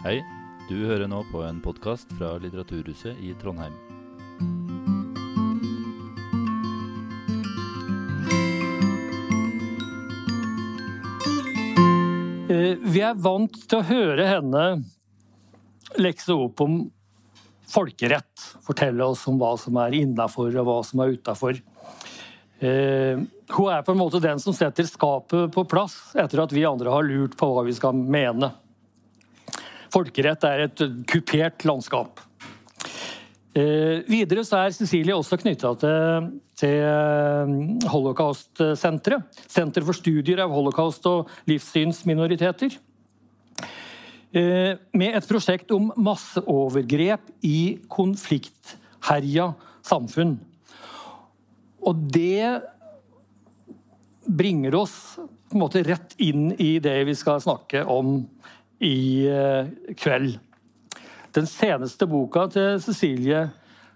Hei, du hører nå på en podkast fra Litteraturhuset i Trondheim. Eh, Vi er vant til å høre henne lekse opp om folkerett. Fortelle oss om hva som er innafor og hva som er utafor. Hun er på en måte den som setter skapet på plass etter at vi andre har lurt på hva vi skal mene. Folkerett er et kupert landskap. Eh, videre så er Cecilie også knytta til, til eh, Holocaust-senteret. Senter for studier av holocaust og livssynsminoriteter. Eh, med et prosjekt om masseovergrep i konfliktherja samfunn. Og det bringer oss på en måte rett inn i det vi skal snakke om i eh, kveld. Den seneste boka til Cecilie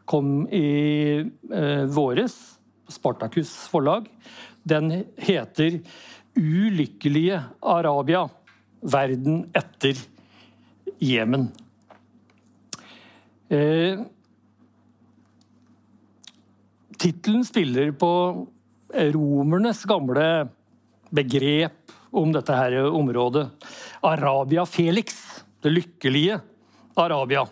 kom i eh, våres, Spartakus forlag. Den heter 'Ulykkelige Arabia verden etter Jemen'. Eh, Tittelen spiller på romernes gamle begrep om dette her området. Arabia Felix, det lykkelige Arabia.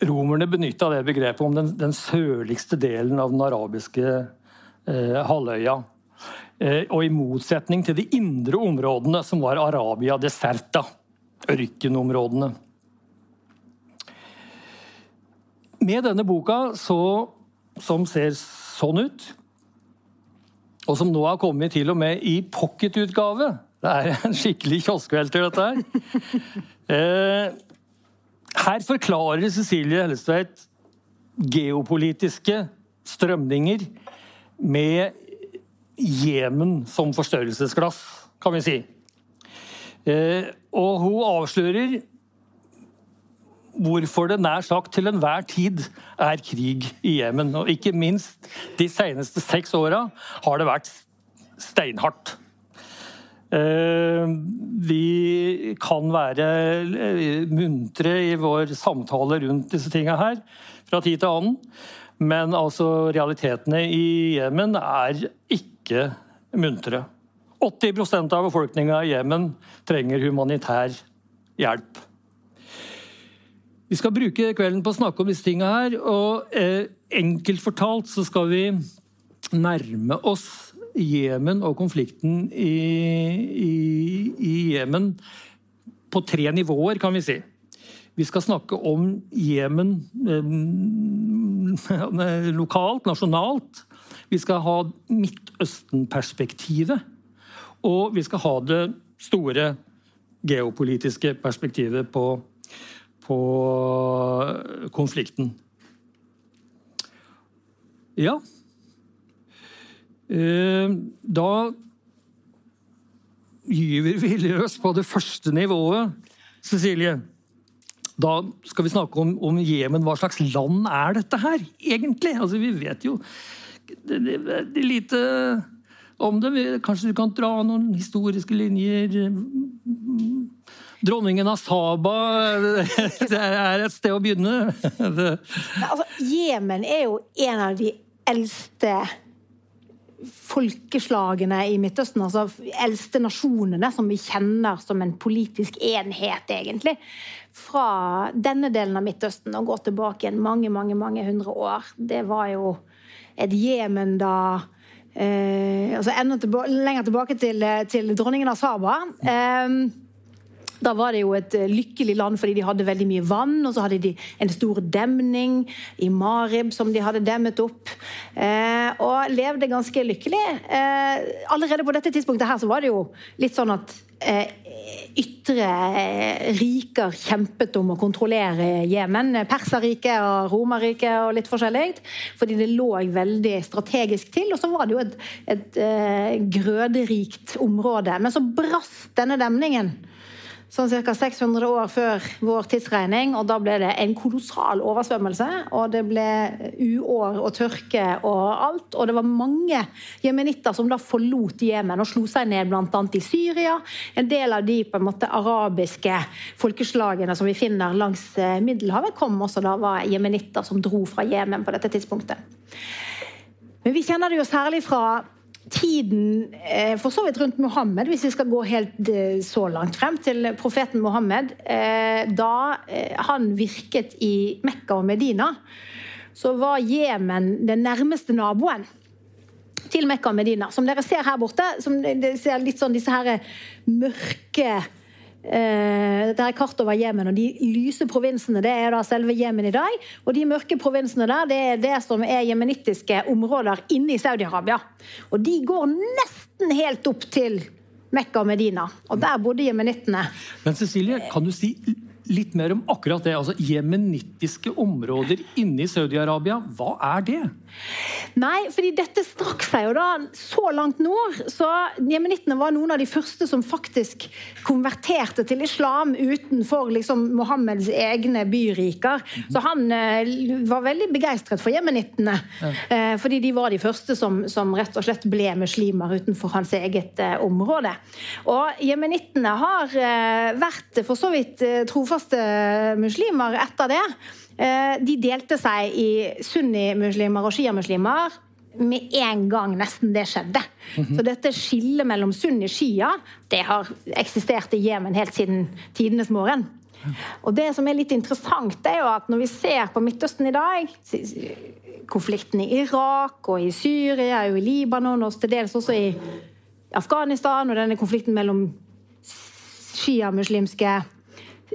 Romerne benytta det begrepet om den, den, sørligste delen av den arabiske eh, halvøya. Eh, og i motsetning til de indre områdene, som var Arabia deserta, ørkenområdene. Med denne boka, så, som ser sånn ut, og som nå har kommet til og med i pocketutgave Det er en skikkelig kioskvelter, dette her. Eh, her forklarer Cecilie Hellestveit geopolitiske strømninger med Jemen som forstørrelsesglass, kan vi si. Eh, og hun avslører hvorfor det nær sagt til enhver tid er krig i Jemen. Og ikke minst de seneste seks åra har det vært steinhardt. Vi kan være muntre i vår samtale rundt disse tinga her fra tid til annen, men altså realitetene i Jemen er ikke muntre. 80% av befolkninga i Jemen trenger humanitær hjelp. Vi skal bruke kvelden på å snakke om disse tinga her. og eh, Enkelt fortalt så skal vi nærme oss Jemen og konflikten i Jemen på tre nivåer, kan vi si. Vi skal snakke om Jemen eh, lokalt, nasjonalt. Vi skal ha Midtøsten-perspektivet. Og vi skal ha det store geopolitiske perspektivet på på konflikten. Ja eh, Da gyver vi løs på det første nivået, Cecilie. Da skal vi snakke om, om Jemen. Hva slags land er dette her, egentlig? Altså, vi vet jo veldig lite om det. Kanskje du kan dra noen historiske linjer? Dronningen av Saba det er et sted å begynne. altså, Jemen er jo en av de eldste folkeslagene i Midtøsten. Altså eldste nasjonene som vi kjenner som en politisk enhet, egentlig. Fra denne delen av Midtøsten og går tilbake igjen mange, mange, mange hundre år. Det var jo et Jemen da eh, altså enda tilba lenger tilbake til, til dronningen av Saba. Eh, da var det jo et eh, lykkelig land fordi de hadde veldig mye vann. Og så hadde de en stor demning i Marib som de hadde demmet opp. Eh, og levde ganske lykkelig. Eh, allerede på dette tidspunktet her så var det jo litt sånn at eh, ytre eh, riker kjempet om å kontrollere Jemen. Perserriket og Romerriket og litt forskjellig. Fordi det lå veldig strategisk til. Og så var det jo et, et, et grøderikt område. Men så brast denne demningen. Sånn ca. 600 år før vår tidsregning. og Da ble det en kolossal oversvømmelse. og Det ble uår og tørke og alt. Og det var mange jemenitter som da forlot Jemen og slo seg ned bl.a. i Syria. En del av de på en måte arabiske folkeslagene som vi finner langs eh, Middelhavet, kom også da var jemenitter som dro fra Jemen på dette tidspunktet. Men vi kjenner det jo særlig fra tiden eh, for så vidt rundt Mohammed, hvis vi skal gå helt eh, så langt frem til profeten Mohammed, eh, da han virket i Mekka og Medina, så var Jemen den nærmeste naboen til Mekka og Medina. Som dere ser her borte, som dere ser litt sånn disse her mørke dette er kart over Jemen, og De lyse provinsene det er da selve Jemen i dag. Og de mørke provinsene der det er det som er jemenittiske områder inne i Saudi-Arabia. Og de går nesten helt opp til Mekka og Medina. Og der bodde jemenittene. Men Cecilie, kan du si litt mer om akkurat det? Altså Jemenittiske områder inne i Saudi-Arabia, hva er det? Nei, fordi dette strakk seg jo da så langt nord. Så jemenittene var noen av de første som faktisk konverterte til islam utenfor liksom Mohammeds egne byriker. Så han eh, var veldig begeistret for jemenittene. Eh, fordi de var de første som, som, rett og slett ble muslimer utenfor hans eget eh, område. Og jemenittene har vært for så vidt eh, trofaste muslimer etter det. Eh, de delte seg i sunnimuslimer og sjiamuslimer med en gang nesten det skjedde. Mm -hmm. Så dette skillet mellom sunni-shia det har eksistert i Jemen helt siden tidenes morgen. Og det som er litt interessant, er jo at når vi ser på Midtøsten i dag Konflikten i Irak og i Syria og i Libanon og til dels også i Afghanistan og denne konflikten mellom sjiamuslimske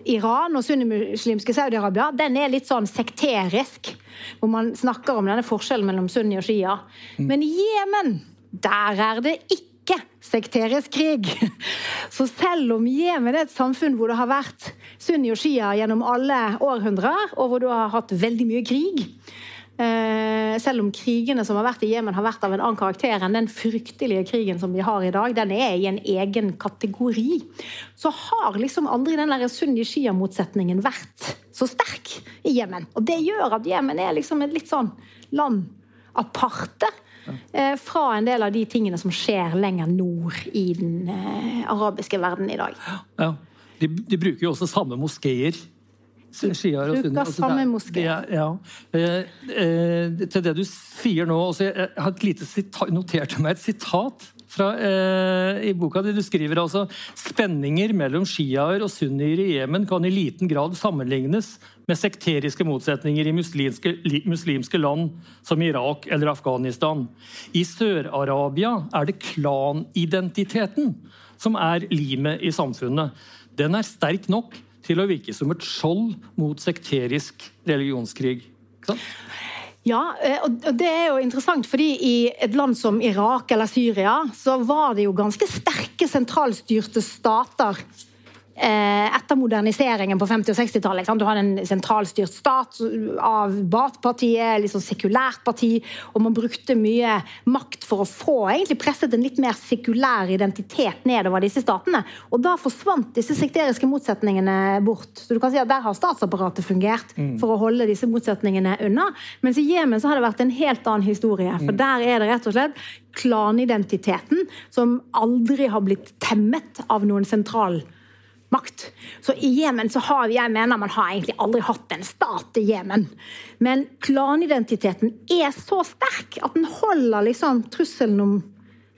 Iran og sunnimuslimske Saudi-Arabia den er litt sånn sekterisk. Hvor man snakker om denne forskjellen mellom sunni og shia. Mm. Men i Jemen, der er det ikke sekterisk krig. Så selv om Jemen er et samfunn hvor det har vært sunni og shia gjennom alle århundrer, og hvor du har hatt veldig mye krig, Eh, selv om krigene som har vært i Jemen har vært av en annen karakter enn den fryktelige krigen som vi har i dag, den er i en egen kategori, så har liksom aldri den sunni-shia-motsetningen vært så sterk i Jemen. Og det gjør at Jemen er liksom et litt sånn land aparte. Eh, fra en del av de tingene som skjer lenger nord i den eh, arabiske verden i dag. Ja, de, de bruker jo også samme moskeer Skier og sunni. Altså, samme moské. Ja. Eh, eh, til det du sier nå også, Jeg har et lite sitat, notert meg et sitat fra, eh, i boka di. Du skriver altså spenninger mellom sjiaer og sunnier i Jemen kan i liten grad sammenlignes med sekteriske motsetninger i muslimske, muslimske land som Irak eller Afghanistan. I Sør-Arabia er det klanidentiteten som er limet i samfunnet. Den er sterk nok til å virke som et skjold mot sekterisk religionskrig. Ja, eh, og det er jo interessant, fordi i et land som Irak eller Syria, så var det jo ganske sterke sentralstyrte stater etter moderniseringen på 50- og 60-tallet. Du hadde en sentralstyrt stat av Baath-partiet, liksom sekulært parti, og man brukte mye makt for å få egentlig presset en litt mer sekulær identitet nedover disse statene. Og da forsvant disse sekteriske motsetningene bort. Så du kan si at Der har statsapparatet fungert mm. for å holde disse motsetningene unna. Mens i Jemen så har det vært en helt annen historie. For mm. der er det rett og slett klanidentiteten som aldri har blitt temmet av noen sentral makt. Så i Jemen så har jeg mener man har egentlig aldri hatt en stat i Jemen. Men klanidentiteten er så sterk at den holder liksom trusselen om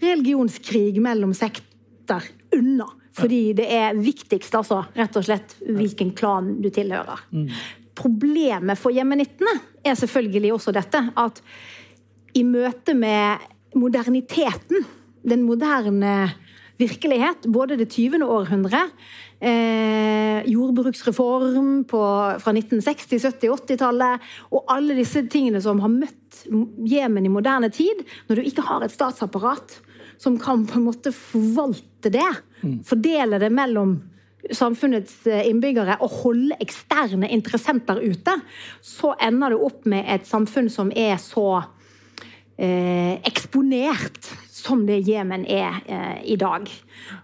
religionskrig mellom sekter unna. Fordi det er viktigst, altså, rett og slett, hvilken klan du tilhører. Mm. Problemet for jemenittene er selvfølgelig også dette at i møte med moderniteten, den moderne virkelighet, både det 20. århundre eh, jordbruksreform på, fra 1960-, 70-, 80-tallet. Og alle disse tingene som har møtt Jemen i moderne tid. Når du ikke har et statsapparat som kan på en måte forvalte det, mm. fordele det mellom samfunnets eh, innbyggere og holde eksterne interessenter ute, så ender du opp med et samfunn som er så eh, eksponert som det Jemen er eh, i dag.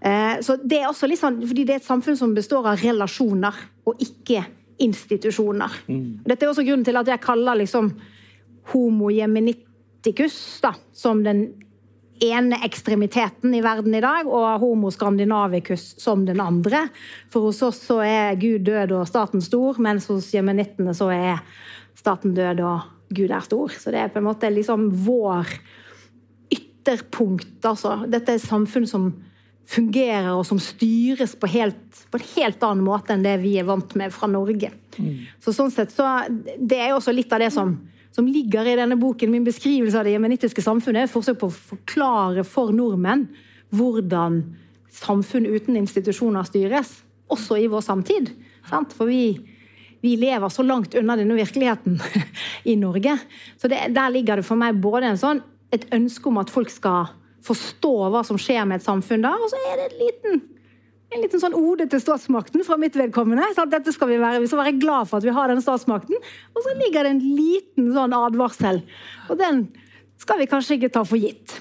Eh, så det er også litt sånn, fordi det er et samfunn som består av relasjoner, og ikke institusjoner. Mm. Dette er også grunnen til at jeg kaller liksom homo jemeniticus da, som den ene ekstremiteten i verden i dag, og homo scandinavicus som den andre. For hos oss så er Gud død og staten stor, mens hos jemenittene så er staten død og Gud er stor. Så det er på en måte liksom vår ytterpunkt, altså. Dette er et samfunn som fungerer og som styres på, helt, på, en helt annen måte enn det vi er vant med fra Norge. Mm. Så sånn sett så Det er også litt av det som, som ligger i denne boken. Min beskrivelse av det jemenittiske samfunnet er et forsøk på å forklare for nordmenn hvordan samfunn uten institusjoner styres, også i vår samtid. Sant? For vi vi lever så langt unna denne virkeligheten i Norge. Så det, der ligger det for meg både en sånn, et ønske om at folk skal forstå hva som skjer med et samfunn da, og så er det en liten, en liten sånn ode til statsmakten fra mitt vedkommende. Så dette skal vi, være, vi skal være glad for at vi har denne statsmakten. Og så ligger det en liten sånn advarsel. Og den skal vi kanskje ikke ta for gitt.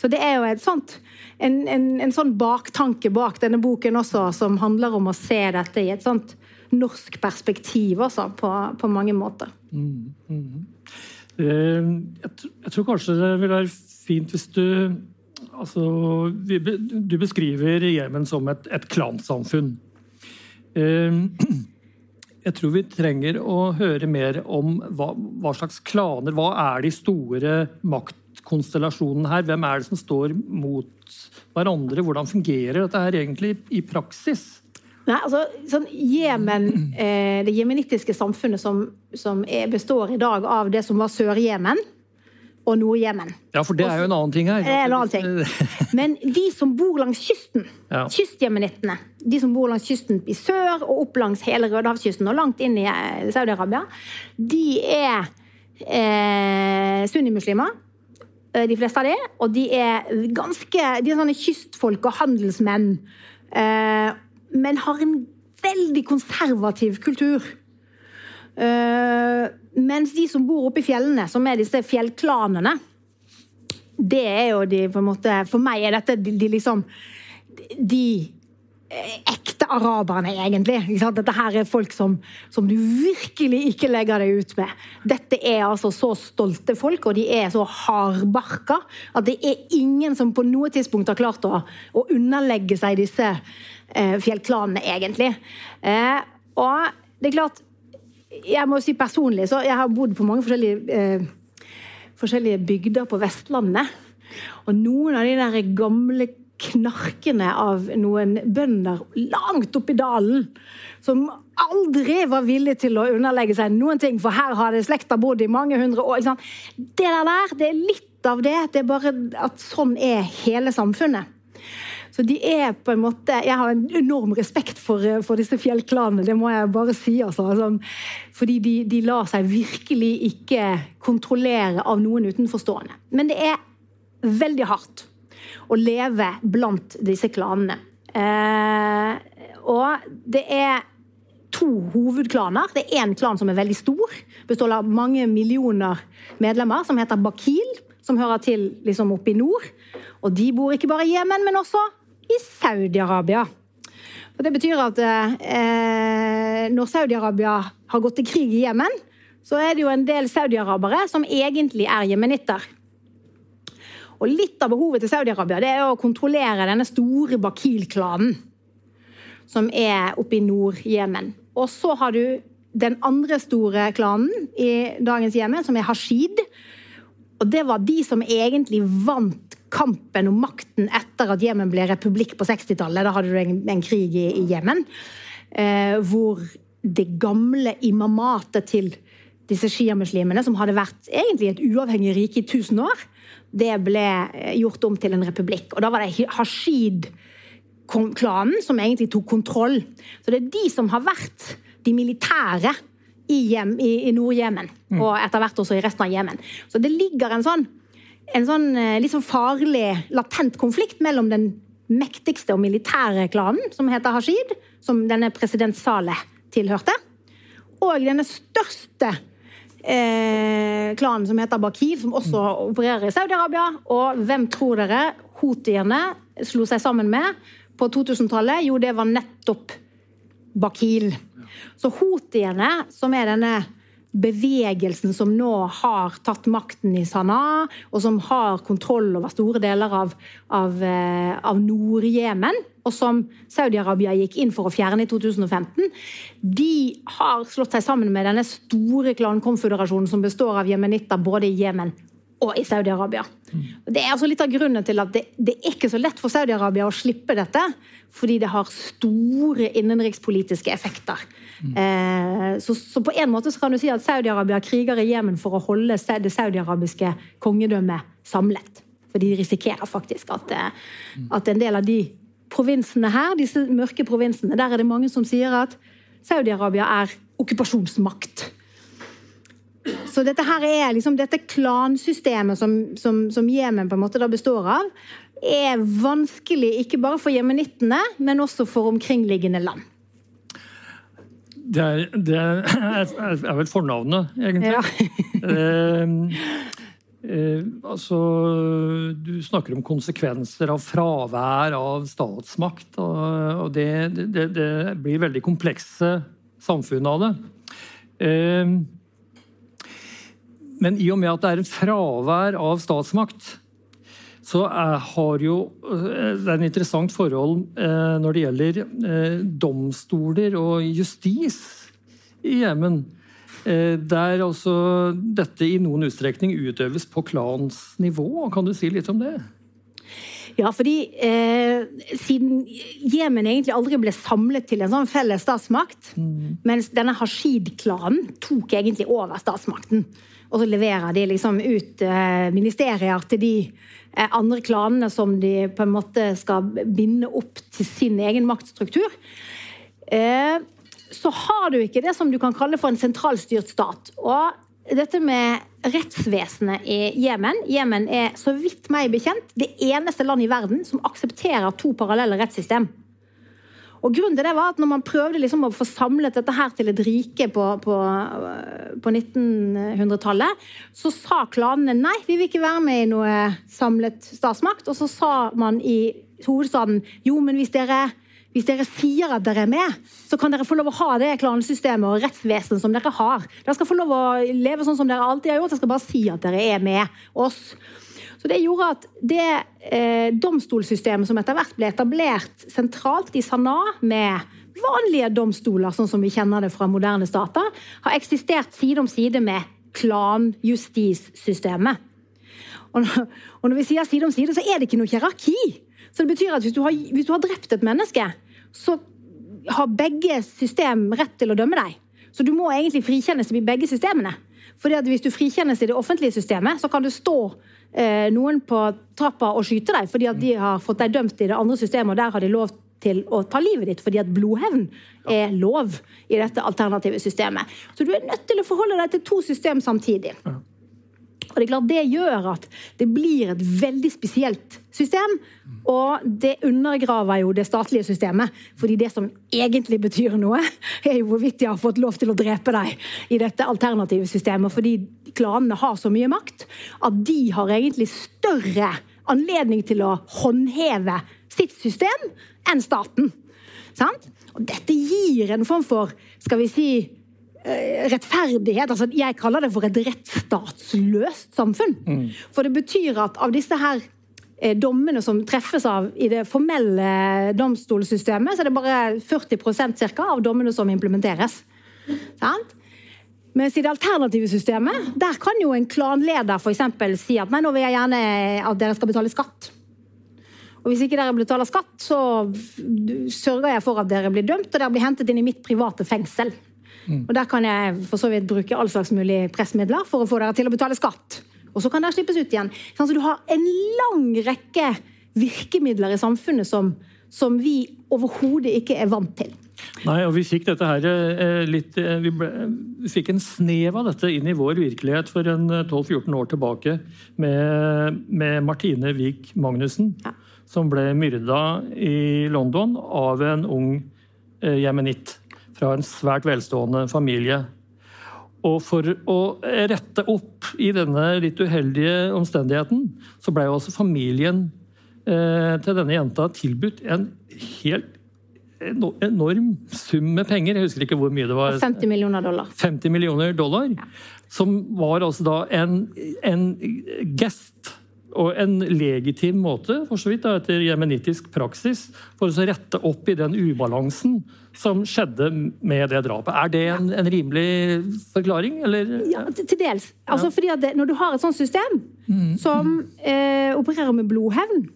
Så det er jo et sånt, en, en, en sånn baktanke bak denne boken også, som handler om å se dette i et sånt norsk perspektiv også, på, på mange måter. Mm, mm. Eh, jeg, tror kanskje det vil være fint hvis du altså, Du beskriver Jemen som et, et klansamfunn. Eh, jeg tror vi trenger å høre mer om hva, hva, slags klaner Hva er de store maktkonstellasjonene her? Hvem er det som står mot hverandre? Hvordan fungerer dette her egentlig i praksis? Nei, altså, sånn Jemen, eh, Det jemenittiske samfunnet som, som er, består i dag av det som var Sør-Jemen og Nord-Jemen. Ja, for det er jo en annen ting her. Det er en annen ting. Men de som bor langs kysten, ja. kystjemenittene, de som bor langs kysten i sør og opp langs hele Rødehavskysten og langt inn i eh, Saudi-Arabia, de er eh, sunnimuslimer. Eh, de fleste av de, og de er ganske De er sånne kystfolk og handelsmenn. Eh, men har en veldig konservativ kultur. Uh, mens de som bor oppe i fjellene, som er disse fjellklanene Det er jo de på en måte For meg er dette de, de liksom De eh, ekte araberne, egentlig. Dette her er folk som, som, du virkelig ikke legger deg ut med. Dette er altså så stolte folk, og de er så hardbarka at det er ingen som på noe tidspunkt har klart å, å underlegge seg disse eh, fjellklanene, egentlig. Eh, og det er klart Jeg må si personlig, så jeg har bodd på mange forskjellige, eh, forskjellige bygder på Vestlandet. Og noen av de der gamle knarkene av noen bønder langt oppi dalen som aldri var villige til å underlegge seg noen ting, for her har det slekta bodd i mange hundre år. Det der, det er litt av det. Det er bare at sånn er hele samfunnet. Så de er på en måte Jeg har en enorm respekt for, for disse fjellklanene, det må jeg bare si. Altså. Sånn, fordi de, de, lar seg virkelig ikke kontrollere av noen utenforstående. Men det er veldig hardt å leve blant disse klanene. Eh, og det er to hovedklaner. Det er én klan som er veldig stor, består av mange millioner medlemmer, som heter Bakil, som hører til liksom oppe i nord. Og de bor ikke bare i Jemen, men også i Saudi-Arabia. Og Det betyr at eh, når Saudi-Arabia har gått til krig i Jemen, så er det jo en del saudi-arabere som egentlig er jemenitter. Og Litt av behovet til Saudi-Arabia det er å kontrollere denne store Bakil-klanen, som er oppe i Nord-Jemen. Og så har du den andre store klanen i dagens Jemen, som er Hashid. Og det var de som egentlig vant kampen om makten etter at Jemen ble republikk på 60-tallet. Da hadde du en, en krig i, Jemen. Eh, hvor det gamle imamatet til disse sjiamuslimene, som hadde vært egentlig et uavhengig rike i 1000 år, det ble eh, gjort om til en republikk. Og da var det Hashid-klanen som egentlig tok kontroll. Så det er de som har vært de militære i, i, i Nord-Jemen, mm. og etter hvert også i resten av Jemen. Så det ligger en sånn en sånn eh, litt sånn farlig, latent konflikt mellom den mektigste og militære klanen, som heter Hashid, som denne president Saleh tilhørte, og denne største eh, klanen som heter Bakir, som også opererer i Saudi-Arabia. Og hvem tror dere houthiene slo seg sammen med på 2000-tallet? Jo, det var nettopp Bakil. Så houthiene, som er denne bevegelsen som nå har tatt makten i Sanaa, og som har kontroll over store deler av, av, eh, av Nord-Jemen, og som Saudi-Arabia gikk inn for å fjerne i 2015, de har slått seg sammen med denne store klankonføderasjonen som består av jemenitter både i Jemen og i Saudi-Arabia. Det er altså litt av grunnen til at det, det er ikke så lett for Saudi-Arabia å slippe dette, fordi det har store innenrikspolitiske effekter. Eh, så, så, på en måte så kan du si at Saudi-Arabia kriger i Jemen for å holde det saudi-arabiske kongedømmet samlet. For de risikerer faktisk at, eh, at en del av de provinsene her, disse mørke provinsene, der er det mange som sier at Saudi-Arabia er okkupasjonsmakt. Så dette her er liksom, dette klansystemet som, som, som Jemen på en måte da består av, er vanskelig ikke bare for jemenittene, men også for omkringliggende land. Det er, det er, er vel fornavnet, egentlig. Ja. eh, altså, du snakker om konsekvenser av fravær av statsmakt. Og, og det, det, det, blir veldig komplekse samfunn av det. Eh, men i og med at det er en fravær av statsmakt, så er, har jo eh, Det er en interessant forhold eh, når det gjelder eh, domstoler og justis i Jemen. Eh, der altså dette i noen utstrekning utøves på klansnivå. Kan du si litt om det? Ja, fordi eh, siden Jemen egentlig aldri ble samlet til en sånn felles statsmakt, mm. mens denne Hashid-klanen tok egentlig over statsmakten. Og så leverer de liksom ut eh, ministerier til de eh, andre klanene som de på en måte skal binde opp til sin egen maktstruktur. Så har du ikke det som du kan kalle for en sentralstyrt stat. Og dette med rettsvesenet i Jemen Jemen er så vidt meg bekjent det eneste land i verden som aksepterer to parallelle rettssystem. Og grunnen til det var at når man prøvde liksom å få samlet dette her til et rike på, på, på 1900-tallet, så sa klanene nei, vi vil ikke være med i noe samlet statsmakt. Og så sa man i hovedstaden jo, men hvis dere hvis dere sier at dere er med, så kan dere få lov å ha det klansystemet og rettsvesenet som dere har. Dere skal få lov å leve sånn som dere alltid har gjort. Dere skal bare si at dere er med oss. Så Det gjorde at det eh, domstolsystemet som etter hvert ble etablert sentralt i Sanaa, med vanlige domstoler, sånn som vi kjenner det fra moderne stater, har eksistert side om side med klanjustissystemet. Og når vi sier side om side, så er det ikke noe hierarki. Så det betyr at hvis du har, hvis du har drept et menneske, så har begge system rett til å dømme deg. Så du må egentlig frikjennes i begge systemene. Fordi at Hvis du frikjennes i det offentlige systemet, så kan det stå eh, noen på trappa og skyte deg fordi at de har fått deg dømt i det andre systemet, og der har de lov til å ta livet ditt fordi at blodhevn er lov i dette alternative systemet. Så du er nødt til å forholde deg til to system samtidig. Ja. Og Det er klart det gjør at det blir et veldig spesielt system. Og det undergraver jo det statlige systemet. Fordi det som egentlig betyr noe, er jo hvorvidt de har fått lov til å drepe deg i dette alternative systemet. Fordi klanene har så mye makt at de har egentlig større anledning til å håndheve sitt system enn staten. Sant? Og dette gir en form for skal vi si, rettferdighet. altså Jeg kaller det for et rettsstatsløst samfunn. Mm. For det betyr at av disse her eh, dommene som treffes av i det formelle domstolssystemet, så er det bare 40% cirka, av dommene som implementeres. Sant? Mens i det alternative systemet, der kan jo en klanleder for si at nei, nå vil jeg gjerne at dere skal betale skatt. Og hvis ikke dere betaler skatt, så sørger jeg for at dere blir dømt, og dere blir hentet inn i mitt private fengsel. Mm. Og Der kan jeg for så vidt bruke all slags mulig pressmidler for å få dere til å betale skatt. Og så kan dere slippes ut igjen. Så du har en lang rekke virkemidler i samfunnet som, som vi overhodet ikke er vant til. Nei, og vi fikk dette her eh, litt eh, vi, ble, vi, fikk en snev av dette inn i vår virkelighet for en 12-14 eh, år tilbake med, med Martine Wiik Magnussen, ja. som ble myrda i London av en ung jemenitt fra en svært velstående familie. Og for å rette opp i denne litt uheldige omstendigheten, så ble jo også familien eh, til denne jenta tilbudt en helt enorm sum med penger. Jeg husker ikke hvor mye det var. 50 millioner dollar. 50 millioner dollar. Som var altså da en, en gest og en legitim måte, for så vidt da, etter jemenittisk praksis, for å rette opp i den ubalansen som skjedde med det drapet. Er det en, en rimelig forklaring, eller? Ja, til dels. Altså, fordi at det, Når du har et sånt system mm. som eh, opererer med blodhevn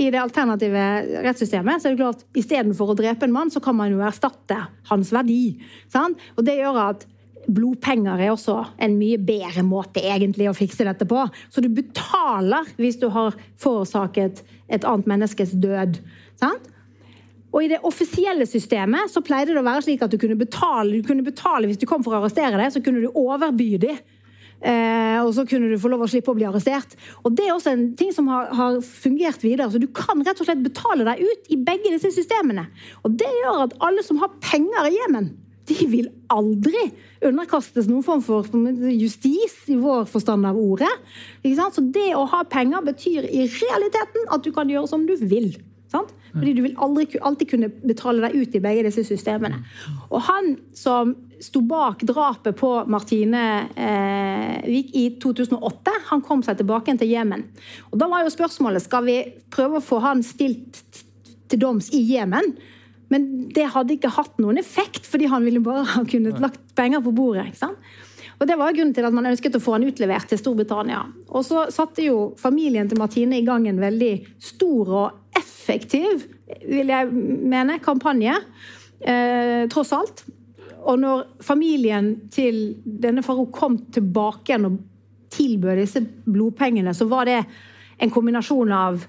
i det alternative rettssystemet, så er det klart istedenfor å drepe en mann, så kan man jo erstatte hans verdi. Sant? Og det gjør at blodpenger er også en mye bedre måte egentlig å fikse dette på. Så du betaler hvis du har forårsaket et annet menneskes død. Sant? Og I det offisielle systemet så pleide det å være slik at du kunne betale, du kunne betale hvis du kom for å arrestere deg, så kunne du overby dem. Eh, og så kunne du få lov å slippe å bli arrestert. Og Det er også en ting som har, har, fungert videre. så Du kan rett og slett betale deg ut i begge disse systemene. Og Det gjør at alle som har penger i Jemen, de vil aldri underkastes noen form for justis i vår forstand av ordet. Så det å ha penger betyr i realiteten at du kan gjøre som du vil. Sant? Fordi du vil aldri, alltid kunne betale deg ut i begge disse systemene. Og han som sto bak drapet på Martine eh, Vik i 2008, han kom seg tilbake til Jemen. Og Da var jo spørsmålet skal vi prøve å få han stilt til doms i Jemen. Men det hadde ikke hatt noen effekt, fordi han ville bare ha kunnet lagt penger på bordet. ikke sant? Og Det var grunnen til at man ønsket å få han utlevert til Storbritannia. Og så satte jo familien til Martine i gang en veldig stor og effektiv, vil jeg mene, kampanje. Eh, tross alt. Og når familien til denne Farouk kom tilbake igjen og tilbød disse blodpengene, så var det en kombinasjon av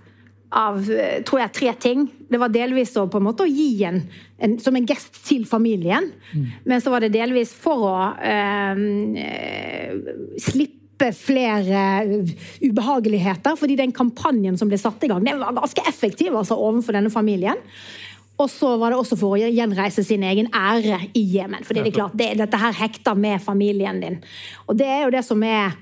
av tror jeg, tre ting. Det var delvis å, på en måte, å gi en, en, som en gest til familien. Mm. Men så var det delvis for å eh, slippe flere ubehageligheter. Fordi den kampanjen som ble satt i gang, den var ganske effektiv altså, overfor denne familien. Og så var det også for å gjenreise sin egen ære i Jemen. For det er klart, det, dette her hekter med familien din. Og det er jo det som er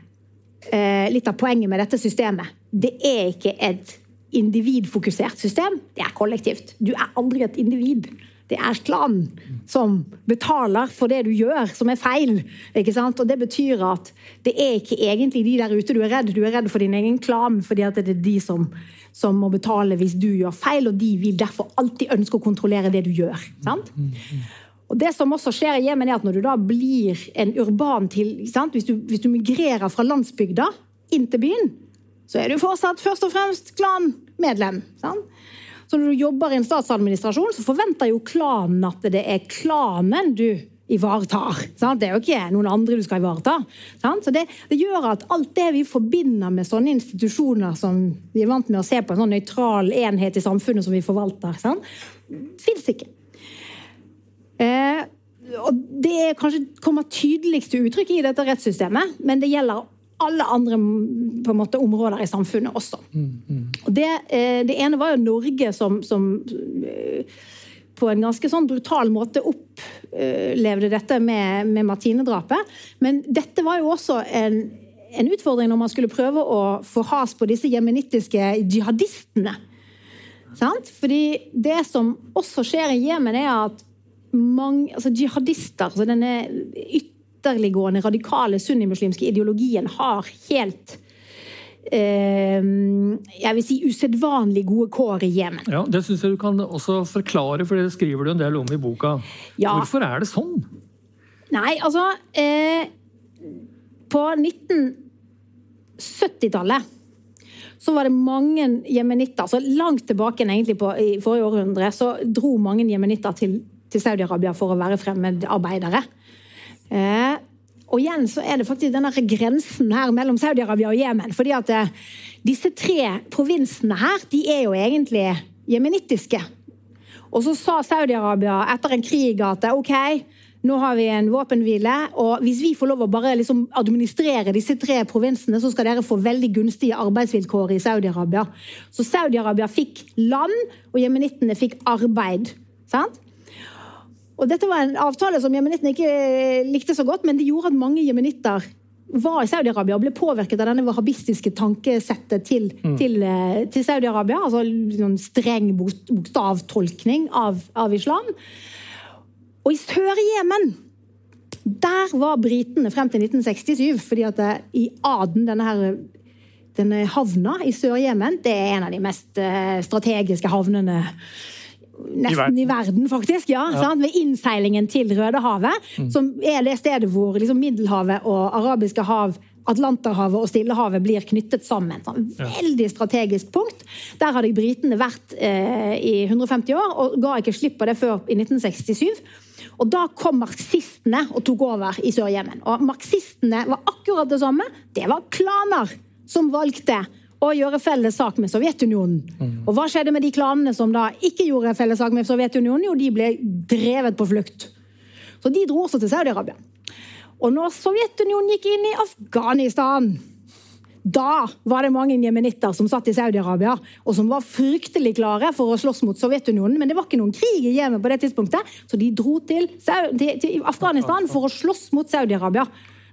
eh, litt av poenget med dette systemet. Det er ikke et individfokusert system, det er kollektivt. Du er aldri et individ. Det er klanen som betaler for det du gjør, som er feil. ikke sant? Og Det betyr at det er ikke egentlig de der ute du er redd. Du er redd for din egen klan, fordi at det er de som, som må betale hvis du gjør feil, og de vil derfor alltid ønske å kontrollere det du gjør. sant? Og det som også skjer i Jemen er at Når du da blir en urban til hvis du, hvis du migrerer fra landsbygda inn til byen, så er du fortsatt først og fremst klanmedlem. Sant? Så når du jobber i en statsadministrasjon, så forventer jo klanen at det er klanen du ivaretar. Sant? Det er jo ikke noen andre du skal ivareta. Sant? Så det, det, gjør at alt det vi forbinder med sånne institusjoner som vi er vant med å se på en sånn nøytral enhet i samfunnet som vi forvalter, fins ikke. Eh, og Det kommer tydeligst til uttrykk i dette rettssystemet, men det gjelder alle andre måte, områder i samfunnet også. Og det, eh, det, ene var jo Norge som, som eh, på en ganske sånn brutal måte opplevde dette med, med Martine-drapet. Men dette var jo også en, en, utfordring når man skulle prøve å få has på disse jemenittiske jihadistene. Sant? Fordi det som også skjer i Jemen, er at mange, altså jihadister, altså denne ytterligere ytterliggående radikale sunnimuslimske ideologien har helt eh, jeg vil si usedvanlig gode kår i Jemen. Ja, Det syns jeg du kan også forklare, for det skriver du en del om i boka. Ja. Hvorfor er det sånn? Nei, altså eh, På 1970-tallet så var det mange jemenitter så Langt tilbake egentlig på, i forrige århundre så dro mange jemenitter til, til Saudi-Arabia for å være fremmedarbeidere. Eh, og igjen så er det faktisk denne grensen her mellom Saudi-Arabia og Jemen. fordi at eh, disse tre provinsene her, de er jo egentlig jemenittiske. Og så sa Saudi-Arabia etter en krig at ok, nå har vi en våpenhvile, og hvis vi får lov å bare liksom administrere disse tre provinsene, så skal dere få veldig gunstige arbeidsvilkår i Saudi-Arabia. Så Saudi-Arabia fikk land, og jemenittene fikk arbeid. Sant? Og dette var en avtale som jemenittene ikke likte så godt, men det gjorde at mange jemenitter var i Saudi-Arabia og ble påvirket av denne wahhabistiske tankesettet til, mm. til, eh, til Saudi-Arabia. Altså sånn streng bokstavtolkning av, av islam. Og i Sør-Jemen der var britene frem til 1967, fordi at eh, i Aden, denne, her, denne havna i Sør-Jemen, det er en av de mest eh, strategiske havnene nesten i verden, faktisk. ja, ja. Ved innseilingen til Rødehavet, mm. som er det stedet hvor liksom, Middelhavet og Arabiske hav Atlanterhavet og Stillehavet blir knyttet sammen. Sånn, veldig strategisk punkt. Der hadde britene vært eh, i 150 år og ga ikke slipp på det før i 1967. Og Da kom marxistene og tok over i Sør-Jemen. Og Marxistene var akkurat det samme. Det var klaner som valgte å gjøre felles sak med Sovjetunionen. Mm. Og hva skjedde med de klanene som da ikke gjorde felles sak med Sovjetunionen? Jo, de ble drevet på flukt. Så de dro også til Saudi-Arabia. Og når Sovjetunionen gikk inn i Afghanistan da var det mange jemenitter som satt i Saudi-Arabia og som var fryktelig klare for å slåss mot Sovjetunionen. Men det var ikke noen krig i Jemen på det tidspunktet, så de dro til, til Afghanistan for å slåss mot Saudi-Arabia.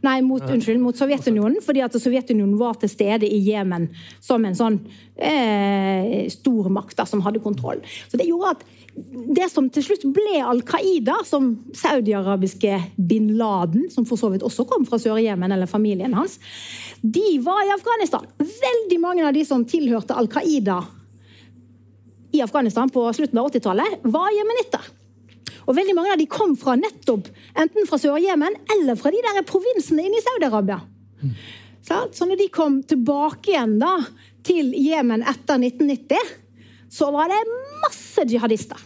Nei, mot, unnskyld, mot Sovjetunionen, fordi at Sovjetunionen var til stede i Jemen som en sånn eh, stormakt som hadde kontroll. Så Det gjorde at det som til slutt ble Al Qaida, som saudiarabiske bin Laden, som for så vidt også kom fra Sør-Jemen, eller familien hans, de var i Afghanistan. Veldig mange av de som tilhørte Al Qaida i Afghanistan på slutten av 80-tallet, var jemenitter. Og veldig mange av de kom fra nettopp enten fra Sør-Jemen eller fra de der provinsene inne i Saudi-Arabia. Så når de kom tilbake igjen da, til Jemen etter 1990, så var det masse jihadister.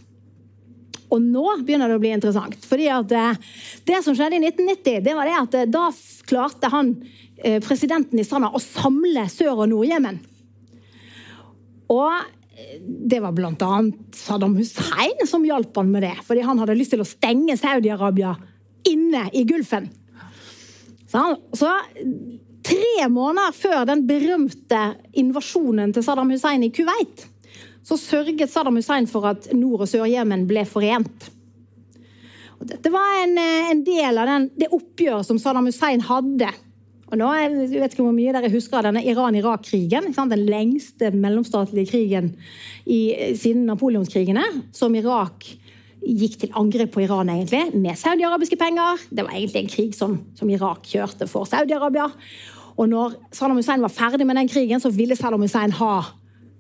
Og nå begynner det å bli interessant. fordi at eh, Det som skjedde i 1990, det var det at eh, da klarte han, eh, presidenten i Sanna, å samle Sør- og Nord-Jemen. Og det var bl.a. Saddam Hussein som hjalp han med det. Fordi han hadde lyst til å stenge Saudi-Arabia inne i Gulfen. Så, tre måneder før den berømte invasjonen til Saddam Hussein i Kuwait, så sørget Saddam Hussein for at Nord- og Sør-Jemen ble forent. Og dette var en, en del av den, det oppgjøret som Saddam Hussein hadde og nå, Jeg vet ikke hvor mye dere husker av denne Iran-Irak-krigen. Den lengste mellomstatlige krigen i, siden napoleonskrigene. Som Irak gikk til angrep på Iran egentlig, med saudiarabiske penger. Det var egentlig en krig som, som Irak kjørte for Saudi-Arabia. Og når Saddam Hussein var ferdig med den krigen, så ville Saddam Hussein ha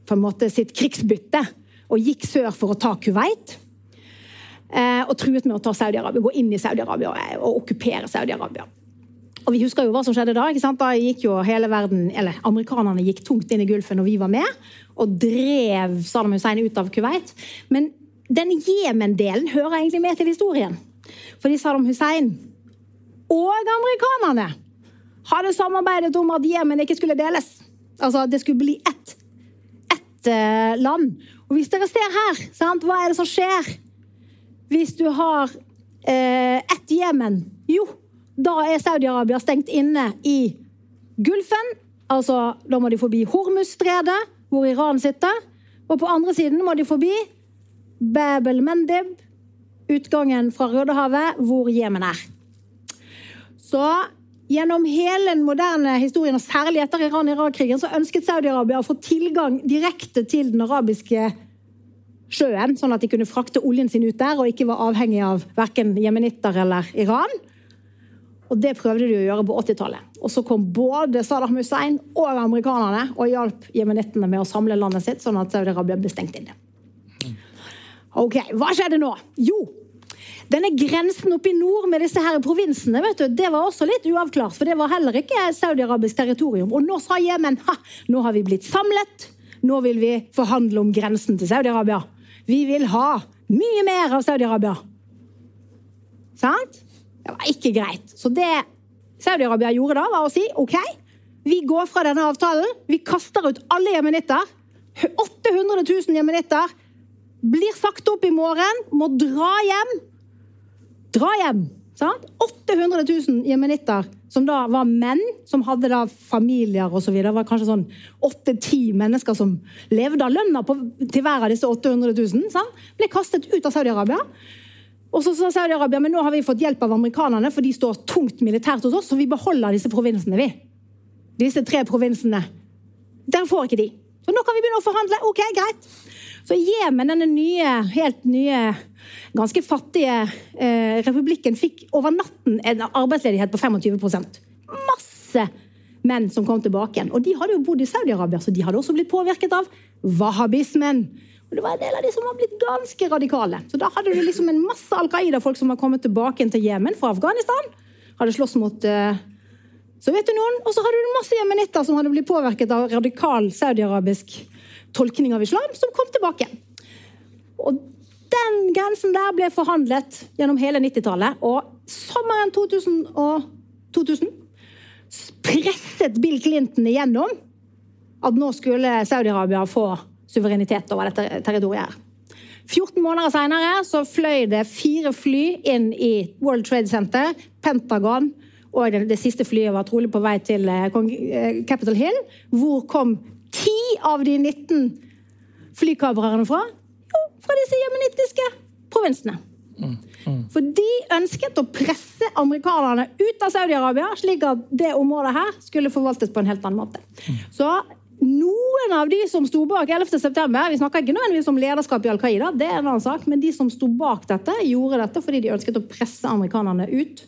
på en måte sitt krigsbytte. Og gikk sør for å ta Kuwait. Eh, og truet med å ta Saudi-Arabia, gå inn i Saudi-Arabia og okkupere Saudi-Arabia. Og vi husker jo hva som skjedde da. ikke sant? Da gikk jo hele verden, eller Amerikanerne gikk tungt inn i Gulfen, og vi var med. Og drev Saddam Hussein ut av Kuwait. Men den Jemen-delen hører egentlig med til historien. Fordi Saddam Hussein og amerikanerne hadde samarbeidet om at Jemen ikke skulle deles. Altså at det skulle bli ett, ett uh, land. Og hvis dere ser her, sant? hva er det som skjer hvis du har uh, ett Jemen? Jo, da er Saudi-Arabia stengt inne i Gulfen. Altså, da må de forbi Hormuzstredet, hvor Iran sitter. Og på andre siden må de forbi Bab el-Mendib, utgangen fra Rødehavet, hvor Jemen er. Så gjennom hele den moderne historien, og særlig etter Iran-Irak-krigen, så ønsket Saudi-Arabia å få tilgang direkte til den arabiske sjøen, sånn at de kunne frakte oljen sin ut der og ikke var avhengig av verken jemenitter eller Iran. Og Det prøvde de å gjøre på 80-tallet. Og Så kom både Saddam Hussein og amerikanerne og hjalp jemenittene med å samle landet sitt, sånn at Saudi-Arabia ble stengt inne. Ok, Hva skjedde nå? Jo, denne grensen oppe i nord med disse her provinsene vet du, det var også litt uavklart. For det var heller ikke saudi-arabisk territorium. Og nå sa Jemen ha, nå har vi blitt samlet. Nå vil vi forhandle om grensen til Saudi-Arabia. Vi vil ha mye mer av Saudi-Arabia. Sant? Det var ikke greit. Så det Saudi-Arabia gjorde da, var å si OK, vi går fra denne avtalen. Vi kaster ut alle jemenitter. 800 000 jemenitter blir sagt opp i morgen, må dra hjem. Dra hjem! Sant? 800 000 jemenitter som da var menn, som hadde da familier osv. Det var kanskje sånn åtte-ti mennesker som levde av lønna til hver av disse 800 000. Sant? Ble kastet ut av Saudi-Arabia. Og så sa Saudi-Arabia men nå har vi fått hjelp av amerikanerne, for de står tungt militært hos oss, så vi beholder disse provinsene, vi. Disse tre provinsene. Den får ikke de. Så nå kan vi begynne å forhandle. Ok, greit. Så Jemen, denne nye, helt nye, ganske fattige eh, republikken, fikk over natten en arbeidsledighet på 25% Masse menn som kom tilbake igjen. Og de hadde jo bodd i Saudi-Arabia, så de hadde også blitt påvirket av wahhabismen. Og det var en del av de som var blitt ganske radikale. Så da hadde du liksom en masse Al Qaida-folk som var kommet tilbake til Jemen fra Afghanistan. Hadde slåss mot uh, Sovjetunionen. Og så hadde du masse jemenitter som hadde blitt påvirket av radikal saudi-arabisk tolkning av islam, som kom tilbake. Og den grensen der ble forhandlet gjennom hele 90-tallet. Og sommeren 2000, og 2000 presset Bill Clinton igjennom at nå skulle Saudi-Arabia få suverenitet over dette territoriet. 14 måneder senere fløy det fire fly inn i World Trade Center, Pentagon, og det, siste flyet var trolig på vei til eh, eh, Capitol Hill. Hvor kom ti av de 19 flykabrerne fra? Jo, fra disse jemenittiske provinsene. Mm, mm. For de ønsket å presse amerikanerne ut av Saudi-Arabia, slik at det området her skulle forvaltes på en helt annen måte. Mm. Så noen av de som sto bak 11. september, vi snakker ikke nødvendigvis om lederskap i Al Qaida, det er en annen sak, men de som sto bak dette, gjorde dette fordi de ønsket å presse amerikanerne ut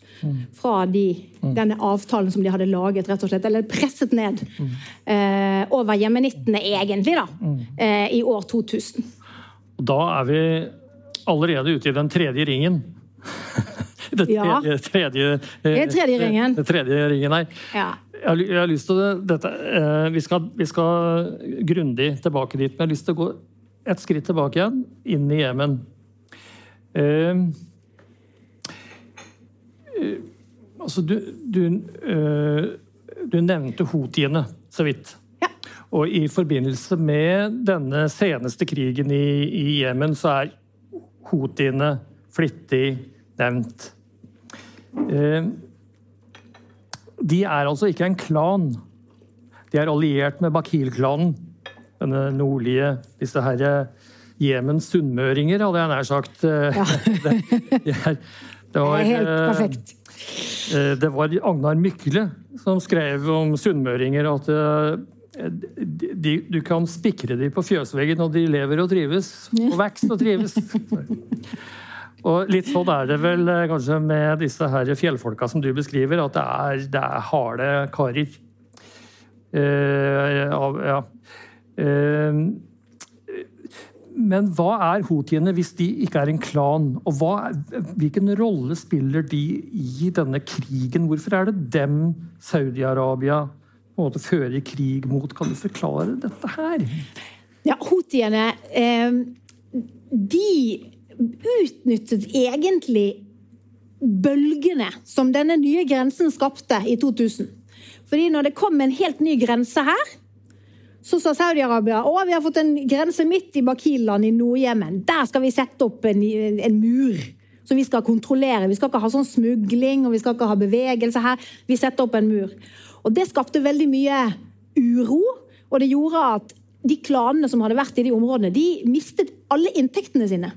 fra de, denne avtalen som de hadde laget, rett og slett, eller presset ned eh, over jemenittene, egentlig, da, eh, i år 2000. Da er vi allerede ute i den tredje ringen. Det tredje, ja. tredje, det er tredje ringen. Det tredje ringen her. Ja. Jeg jeg har, lyst til dette, eh, Vi skal, vi skal grundig tilbake dit, men jeg har lyst til å gå et skritt tilbake igjen, inn i Jemen. Eh, eh, altså, du, du, eh, du nevnte houthiene så vidt. Ja. Og i forbindelse med denne seneste krigen i, i Jemen, så er houthiene flittig nevnt. Eh, de er altså ikke en klan. De er alliert med Bakil-klanen. Denne nordlige Disse herre eh, Jemens sunnmøringer, hadde jeg nær sagt. Eh, ja. det, det, er, det, var, helt perfekt. Det var Agnar Mykle som skrev om sunnmøringer at de, du kan spikre dem på fjøsveggen, og de lever og trives. Og vokser og trives. Og litt sånn er det vel eh, kanskje med disse her fjellfolka som du beskriver, at det er, det er harde karer. Uh, ja. Uh, men hva er hotiene hvis de ikke er en klan? Og hva, hvilken rolle spiller de i denne krigen? Hvorfor er det dem Saudi-Arabia fører krig mot? Kan du forklare dette her? Ja, Hotiene eh, De utnyttet egentlig bølgene som denne nye grensen skapte i 2000. Fordi når det kom en helt ny grense her, så sa Saudi-Arabia å, vi har fått en grense midt i Bakil-land i Nord-Jemen. Der skal vi sette opp en, en, mur som vi skal kontrollere. Vi skal ikke ha sånn smugling og vi skal ikke ha bevegelse her. Vi setter opp en mur. Og Det skapte veldig mye uro, og det gjorde at de klanene som hadde vært i de områdene, de mistet alle inntektene sine.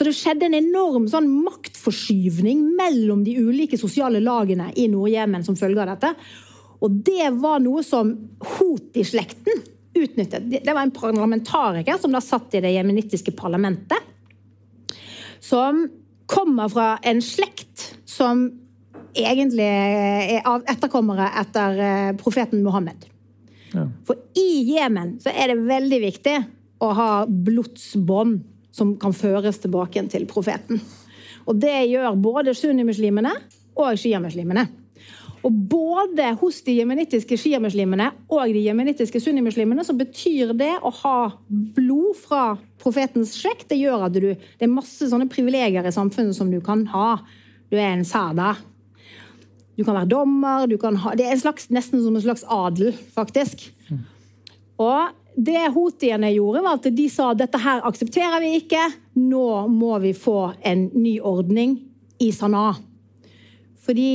Så det skjedde en enorm sånn maktforskyvning mellom de ulike sosiale lagene i Nord-Jemen som følge av dette. Og det var noe som Houthi-slekten utnyttet. Det var en parlamentariker som da satt i det jemenittiske parlamentet. Som kommer fra en slekt som egentlig er etterkommere etter eh, profeten Mohammed. Ja. For i Jemen så er det veldig viktig å ha blodsbånd som kan føres tilbake til profeten. Og Det gjør både sunnimuslimene og sjiamuslimene. Og både hos de jemenittiske sjiamuslimene og de jemenittiske sunnimuslimene så betyr det å ha blod fra profetens slekt. Det gjør at du, det er masse sånne privilegier i samfunnet som du kan ha. Du er en sada. Du kan være dommer. Kan ha, det er slags, nesten som en slags adel, faktisk. Og det houthiene gjorde, var at de sa dette her aksepterer vi ikke. Nå må vi få en ny ordning i Sanaa. Fordi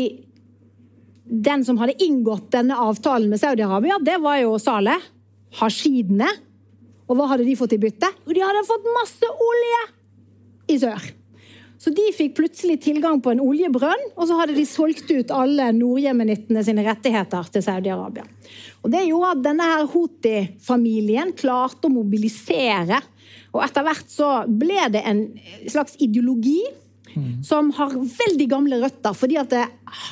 den som hadde inngått denne avtalen med Saudi-Arabia, det var jo Saleh. Hashidene. Og hva hadde de fått i bytte? Jo, de hadde fått masse olje i sør. Så de fikk plutselig tilgang på en oljebrønn, og så hadde de solgt ut alle nordjemenittene sine rettigheter til Saudi-Arabia. Og Det gjorde at denne her Houthi-familien klarte å mobilisere. Og etter hvert så ble det en slags ideologi som har veldig gamle røtter. fordi at det,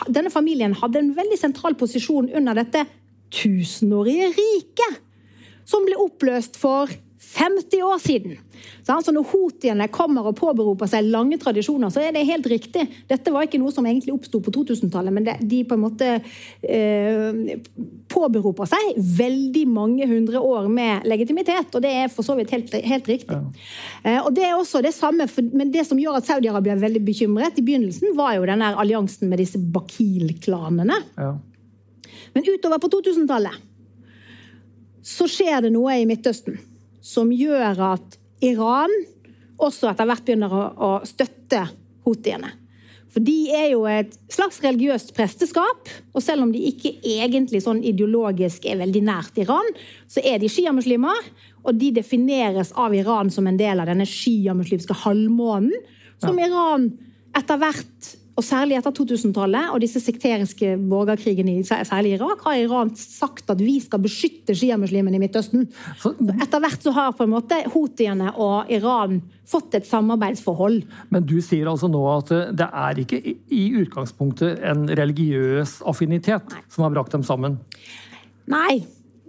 denne familien hadde en veldig sentral posisjon under dette tusenårige riket, som ble oppløst for 50 år siden. Så når hotiene kommer og påberoper seg lange tradisjoner, så er det helt riktig. Dette var ikke noe som egentlig oppsto på 2000-tallet, men de på en måte eh, påberoper seg veldig mange hundre år med legitimitet. Og det er for så vidt helt, helt riktig. Ja. Eh, og det er også det samme, for, Men det som gjør at Saudi-Arabia er veldig bekymret i begynnelsen, var jo denne alliansen med disse Bakil-klanene. Ja. Men utover på 2000-tallet så skjer det noe i Midtøsten som gjør at Iran også etter hvert begynner å, å støtte houthiene. For de er jo et slags religiøst presteskap, og selv om de ikke egentlig sånn ideologisk er veldig nært Iran, så er de sjiamuslimer, og de defineres av Iran som en del av denne sjiamuslimske halvmånen, som ja. Iran etter hvert og særlig etter 2000-tallet og disse sekteriske borgerkrigene, særlig i Irak, har Iran sagt at vi skal beskytte sjiamuslimene i Midtøsten. Etter hvert så har på en måte houthiene og Iran fått et samarbeidsforhold. Men du sier altså nå at det er ikke i utgangspunktet en religiøs affinitet Nei. som har brakt dem sammen? Nei,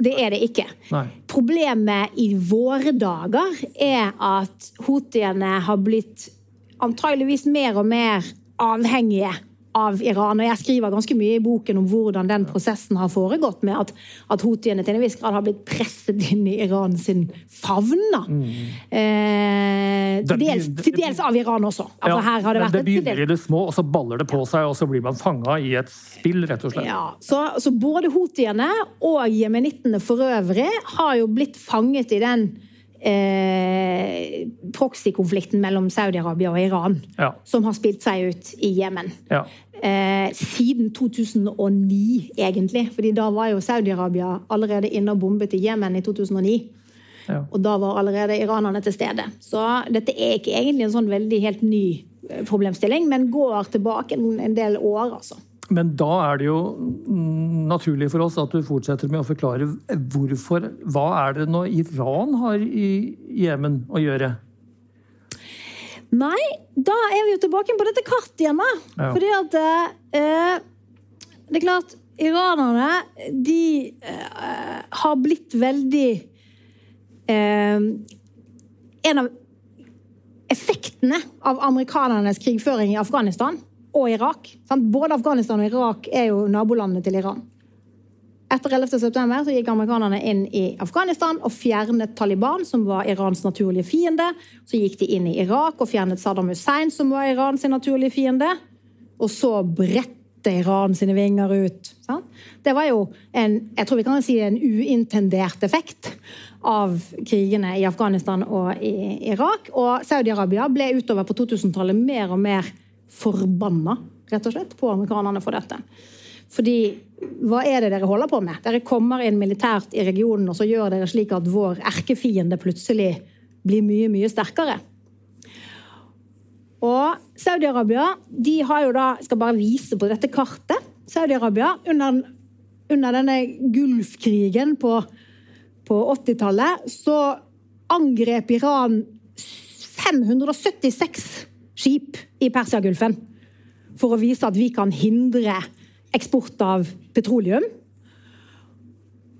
det er det ikke. Nei. Problemet i våre dager er at houthiene har blitt antageligvis mer og mer avhengige av Iran. Og jeg skriver ganske mye i boken om hvordan den prosessen har foregått, med at, at houthiene til en viss grad har blitt presset inn i Iran sin favn. Mm. Eh, til, dels, til, dels, av Iran også. Altså, ja, det, vært det begynner i det små, og så baller det på seg, og så blir man fanga i et spill, rett og slett. Ja, så, så både houthiene og jemenittene for øvrig har jo blitt fanget i den eh, proxy-konflikten mellom Saudi-Arabia og Iran, ja. som har spilt seg ut i Jemen. Ja. Eh, siden 2009, egentlig. fordi da var jo Saudi-Arabia allerede inne og bombet i Jemen i 2009. Ja. Og da var allerede iranerne til stede. Så dette er ikke egentlig en sånn veldig helt ny eh, problemstilling, men går tilbake en del år, altså. Men da er det jo naturlig for oss at du fortsetter med å forklare hvorfor. Hva er det nå Iran har i Jemen å gjøre? Nei, da er vi jo tilbake på dette kartet igjen, da. Ja. Fordi at eh, Det er klart, iranerne, de eh, har blitt veldig eh, En av effektene av amerikanernes krigføring i Afghanistan og Irak. Både Afghanistan og Irak er jo nabolandene til Iran. Etter 11. september så gikk amerikanerne inn i Afghanistan og fjernet Taliban, som var Irans naturlige fiende. Så gikk de inn i Irak og fjernet Saddam Hussein, som var Irans naturlige fiende. Og så bredte Iran sine vinger ut. Det var jo en, jeg tror vi kan si en uintendert effekt av krigene i Afghanistan og i Irak. Og Saudi-Arabia ble utover på 2000-tallet mer og mer forbanna rett og slett, på amerikanerne for dette. Fordi hva er det dere holder på med? Dere kommer inn militært i regionen, og så gjør dere slik at vår erkefiende plutselig blir mye, mye sterkere. Og Saudi-Arabia de har jo da, skal bare vise på dette kartet Saudi-Arabia under, under, denne Gulfkrigen på, på 80-tallet så angrep Iran 576 skip i Persiagulfen for å vise at vi kan hindre eksport av petroleum.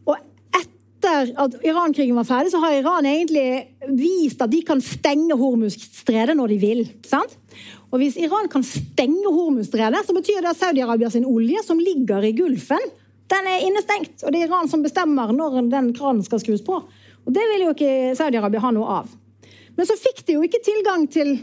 Og etter at Iran-krigen var ferdig, så har Iran egentlig vist at de kan stenge Hormuzstredet når de vil. sant? Og hvis Iran kan stenge Hormuzstredet, så betyr det at Saudi-Arabia sin olje, som ligger i Gulfen, den er innestengt. Og det er Iran som bestemmer når den kranen skal skrus på. Og det vil jo ikke Saudi-Arabia ha noe av. Men så fikk de jo ikke tilgang til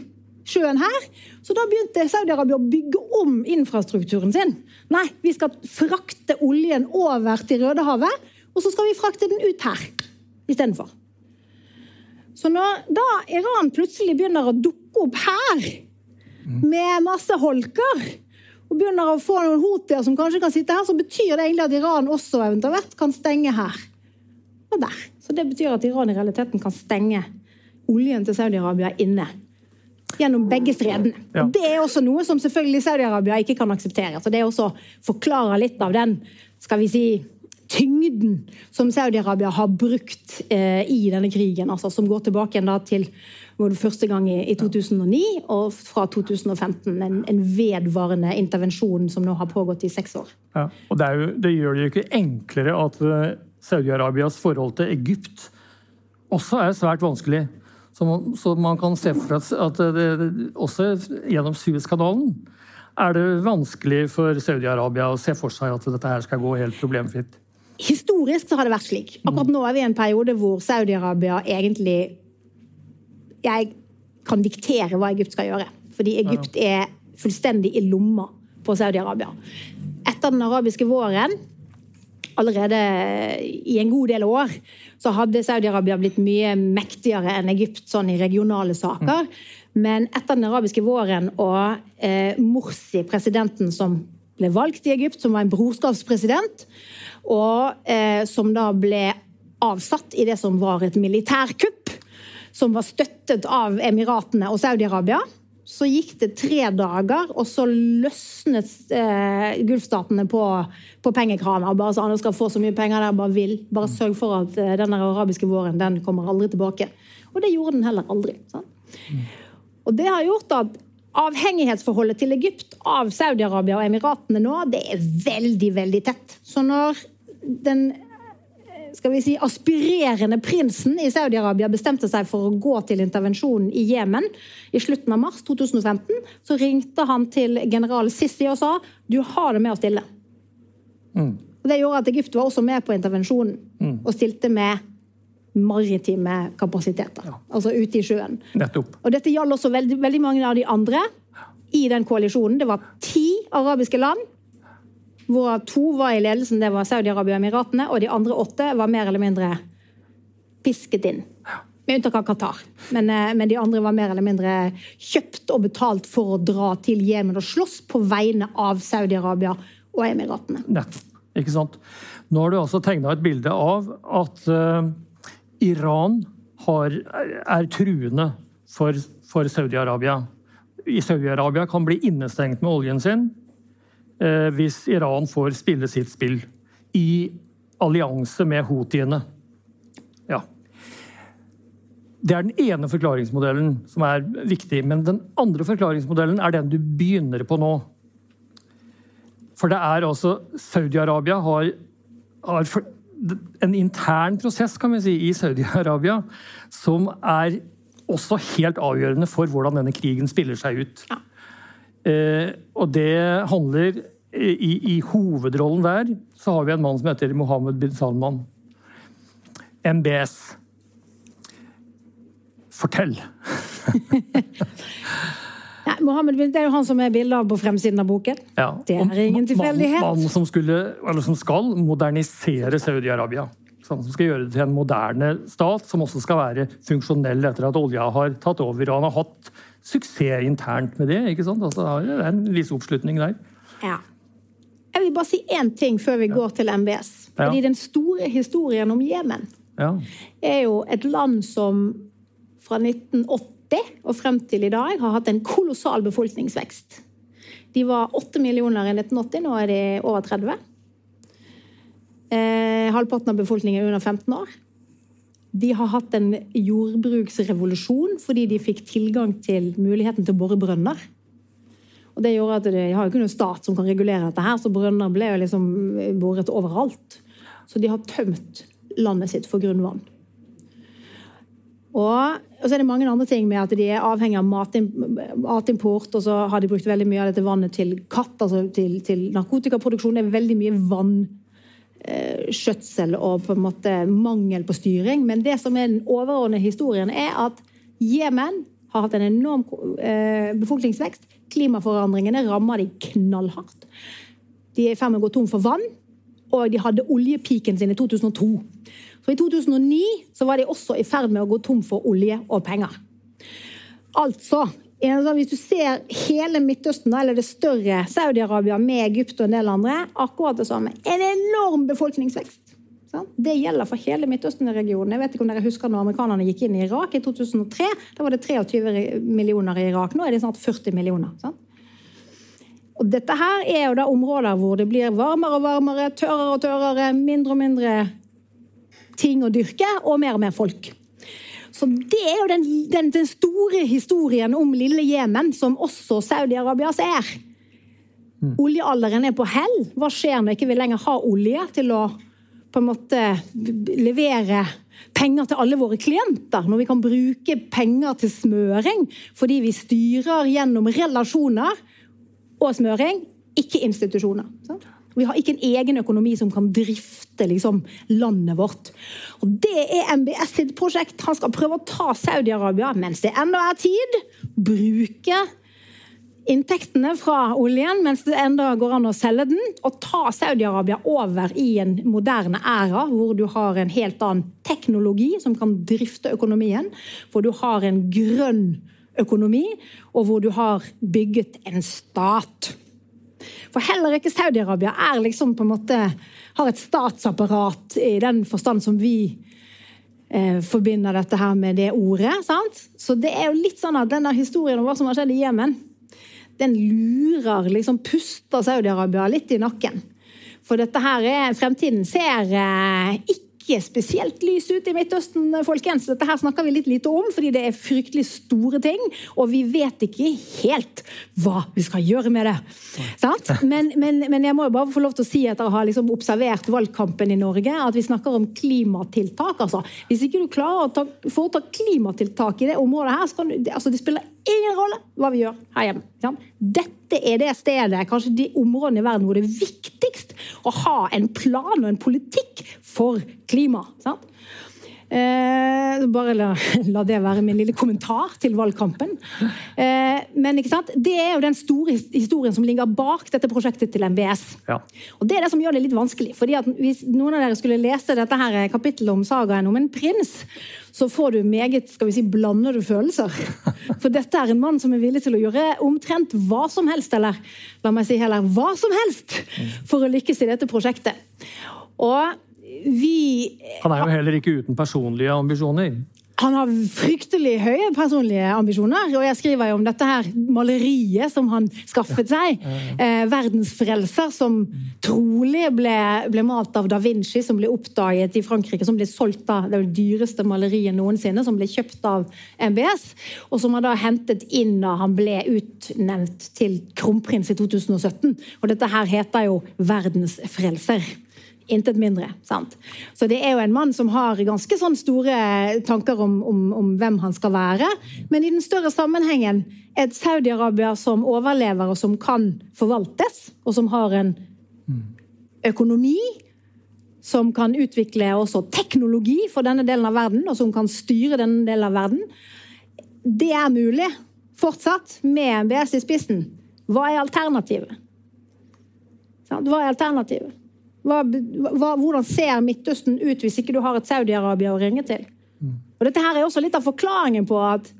sjøen her. Så da begynte Saudi-Arabia å bygge om infrastrukturen sin. Nei, vi skal frakte oljen over til Rødehavet, og så skal vi frakte den ut her istedenfor. Så når da Iran plutselig begynner å dukke opp her med masse holker, og begynner å få noen hotier som kanskje kan sitte her, så betyr det egentlig at Iran også eventuelt kan stenge her og der. Så det betyr at Iran i realiteten kan stenge oljen til Saudi-Arabia inne gjennom begge fredene. Ja. Det er også noe som selvfølgelig Saudi-Arabia ikke kan akseptere. Så det også forklarer litt av den skal vi si, tyngden som Saudi-Arabia har brukt eh, i denne krigen. Altså, som går tilbake til første gang i, i, 2009 og fra 2015. En, en, vedvarende intervensjon som nå har pågått i seks år. Ja, og det, jo, det, gjør det jo ikke enklere at uh, Saudi-Arabias forhold til Egypt også er svært vanskelig. Så man, så man kan se for seg at det, også gjennom Suezkanalen er det vanskelig for Saudi-Arabia å se for seg at dette her skal gå helt problemfritt. Historisk så har det vært slik. Akkurat nå er vi i en periode hvor Saudi-Arabia egentlig Jeg kan diktere hva Egypt skal gjøre. Fordi Egypt er fullstendig i lomma på Saudi-Arabia. Etter den arabiske våren, allerede i en god del år, så hadde Saudi-Arabia blitt mye mektigere enn Egypt sånn i regionale saker. Men etter den arabiske våren og eh, Morsi, presidenten som ble valgt i Egypt, som var en brorskapspresident, og eh, som da ble avsatt i det som var et militærkupp, som var støttet av Emiratene og Saudi-Arabia. Så gikk det tre dager, og så løsnet eh, Gulfstatene på, på pengekrana. Bare sa Andre skal få så mye penger dere bare vil. Bare sørg for at eh, den arabiske våren den kommer aldri tilbake. Og det gjorde den heller aldri. Mm. Og det har gjort at avhengighetsforholdet til Egypt av Saudi-Arabia og Emiratene nå, det er veldig, veldig tett. Så når den skal vi si, aspirerende prinsen i Saudi-Arabia bestemte seg for å gå til intervensjonen i Jemen i slutten av mars 2015, så ringte han til general Sisi og sa du har det med å stille. Mm. Og Det gjorde at Egypt var også med på intervensjonen mm. og stilte med maritime kapasiteter. Ja. Altså ute i sjøen. Nettopp. Og Dette gjaldt også veldig, veldig mange av de andre i den koalisjonen. Det var ti arabiske land hvor to var i ledelsen, det var Saudi-Arabia og Emiratene, og de andre åtte var mer eller mindre pisket inn. Med unntak av Qatar. Men, eh, men, de andre var mer eller mindre kjøpt og betalt for å dra til Jemen og slåss på vegne av Saudi-Arabia og Emiratene. Nettopp. Ikke sant? Nå har du altså tegna et bilde av at uh, Iran har, er truende for, for Saudi-Arabia. I Saudi-Arabia kan bli innestengt med oljen sin Eh, hvis Iran får spille sitt spill i allianse med houthiene. Ja. Det er den ene forklaringsmodellen som er viktig. Men den andre forklaringsmodellen er den du begynner på nå. For det er altså Saudi-Arabia har, har, en intern prosess kan vi si, i Saudi-Arabia som er også helt avgjørende for hvordan denne krigen spiller seg ut. Ja. Eh, og det handler i, i, hovedrollen der så har vi en mann som heter Mohammed bin Salman. MBS. Fortell! Nei, Mohammed bin, Det er jo han som er bildet av på fremsiden av boken. Ja, det er ingen tilfeldighet. Mannen som, som skal modernisere Saudi-Arabia. Som skal gjøre det til en moderne stat, som også skal være funksjonell etter at olja har tatt over. Og han har hatt suksess internt med det. ikke sant? Altså, det er en viss oppslutning der. Ja. Jeg vil bare si én ting før vi går til MBS. Fordi den store historien om Jemen er jo et land som fra 1980 og frem til i dag har hatt en kolossal befolkningsvekst. De var 8 millioner i 1980, nå er de over 30. Eh, halvparten av befolkningen er under 15 år. De har hatt en jordbruksrevolusjon fordi de fikk tilgang til muligheten til å bore brønner. Og det gjorde at De har jo ikke noen stat som kan regulere dette, her, så brønner ble jo liksom boret overalt. Så de har tømt landet sitt for grunnvann. Og, og, så er det mange andre ting med at de er avhengig av matimport, og så har de brukt veldig mye av dette vannet til katt, altså til, til narkotikaproduksjon. Det er veldig mye vannskjøtsel eh, og på en måte mangel på styring. Men det som er den overordnede historien, er at Jemen har hatt en enorm eh, befolkningsvekst. Klimaforandringene rammer de knallhardt. De er i ferd med å gå tom for vann, og de hadde oljepiken sin i 2002. Så I 2009 så var de også i ferd med å gå tom for olje og penger. Altså, hvis du ser hele Midtøsten, eller det større Saudi-Arabia med Egypt og en del andre, akkurat det samme. En enorm befolkningsvekst. Det gjelder for hele Midtøsten-regionen. Jeg vet ikke om dere husker når amerikanerne gikk inn i Irak i 2003. Da var det 23 millioner i Irak. Nå er det snart 40 millioner. Sant? Og dette her er jo da områder hvor det blir varmere og varmere, tørrere og tørrere, mindre og mindre ting å dyrke, og mer og mer folk. Så det er jo den, den, den store historien om lille Jemen, som også Saudi-Arabia ser. Mm. Oljealderen er på hell. Hva skjer når vi ikke lenger har olje til å på en måte levere penger til alle våre klienter? Når vi kan bruke penger til smøring fordi vi styrer gjennom relasjoner og smøring, ikke institusjoner. Sant? Vi har ikke en egen økonomi som kan drifte liksom, landet vårt. Og Det er MBS sitt prosjekt. Han skal prøve å ta Saudi-Arabia mens det ennå er tid. Bruke inntektene fra oljen mens det enda går an å selge den, og ta Saudi-Arabia over i en moderne æra hvor du har en helt annen teknologi som kan drifte økonomien, hvor du har en grønn økonomi, og hvor du har bygget en stat. For heller ikke Saudi-Arabia er liksom på en måte har et statsapparat i den forstand som vi eh, forbinder dette her med det ordet. sant? Så det er jo litt sånn at denne historien om hva som har skjedd i Jemen, den lurer liksom Puster Saudi-Arabia litt i nakken. For dette her er Fremtiden ser eh, ikke spesielt lys ut i Midtøsten, folkens. Dette her snakker vi litt lite om, fordi det er fryktelig store ting. Og vi vet ikke helt hva vi skal gjøre med det. Men, men, men, jeg må jo bare få lov til å si etter å ha liksom observert valgkampen i Norge, at vi snakker om klimatiltak. Altså. Hvis ikke du klarer å ta, foreta klimatiltak i det området her, så kan du, altså, det spiller ingen rolle hva vi gjør her hjemme. Dette er det stedet, kanskje de områdene i verden hvor det er viktigst å ha en plan og en politikk for klima. Sant? Eh, bare la, la, det være min lille kommentar til valgkampen. Eh, men det er jo den store historien som ligger bak dette prosjektet til MBS. Ja. Og Det er det som gjør det litt vanskelig. fordi at Hvis noen av dere skulle lese dette her kapittelet om sagaen om en prins, så får du meget skal vi si, blandede følelser. For dette er en mann som er villig til å gjøre omtrent hva som helst, eller la meg si heller hva som helst, for å lykkes i dette prosjektet. Og vi Han er jo heller ikke uten personlige ambisjoner? Han har fryktelig høye personlige ambisjoner. Og jeg skriver jo om dette her maleriet som han skaffet seg. Eh, 'Verdensfrelser', som trolig ble, ble, malt av da Vinci, som ble oppdaget i Frankrike. Som ble solgt av det dyreste maleriet noensinne, som ble kjøpt av MBS. Og som han da hentet inn da han ble utnevnt til kronprins i 2017. Og dette her heter jo 'Verdensfrelser'. Intet mindre. sant? Så det er jo en mann som har ganske sånn store tanker om, om, om hvem han skal være. Men i den større sammenhengen et Saudi-Arabia som overlever og som kan forvaltes, og som har en økonomi som kan utvikle også teknologi for denne delen av verden, og som kan styre denne delen av verden. Det er mulig fortsatt med BS i spissen. Hva er alternativet? Hva er alternativet? Hva, hva, hvordan ser Midtøsten ut hvis ikke du har et Saudi-Arabia å ringe til? Mm. Og Dette her er også litt av forklaringen på at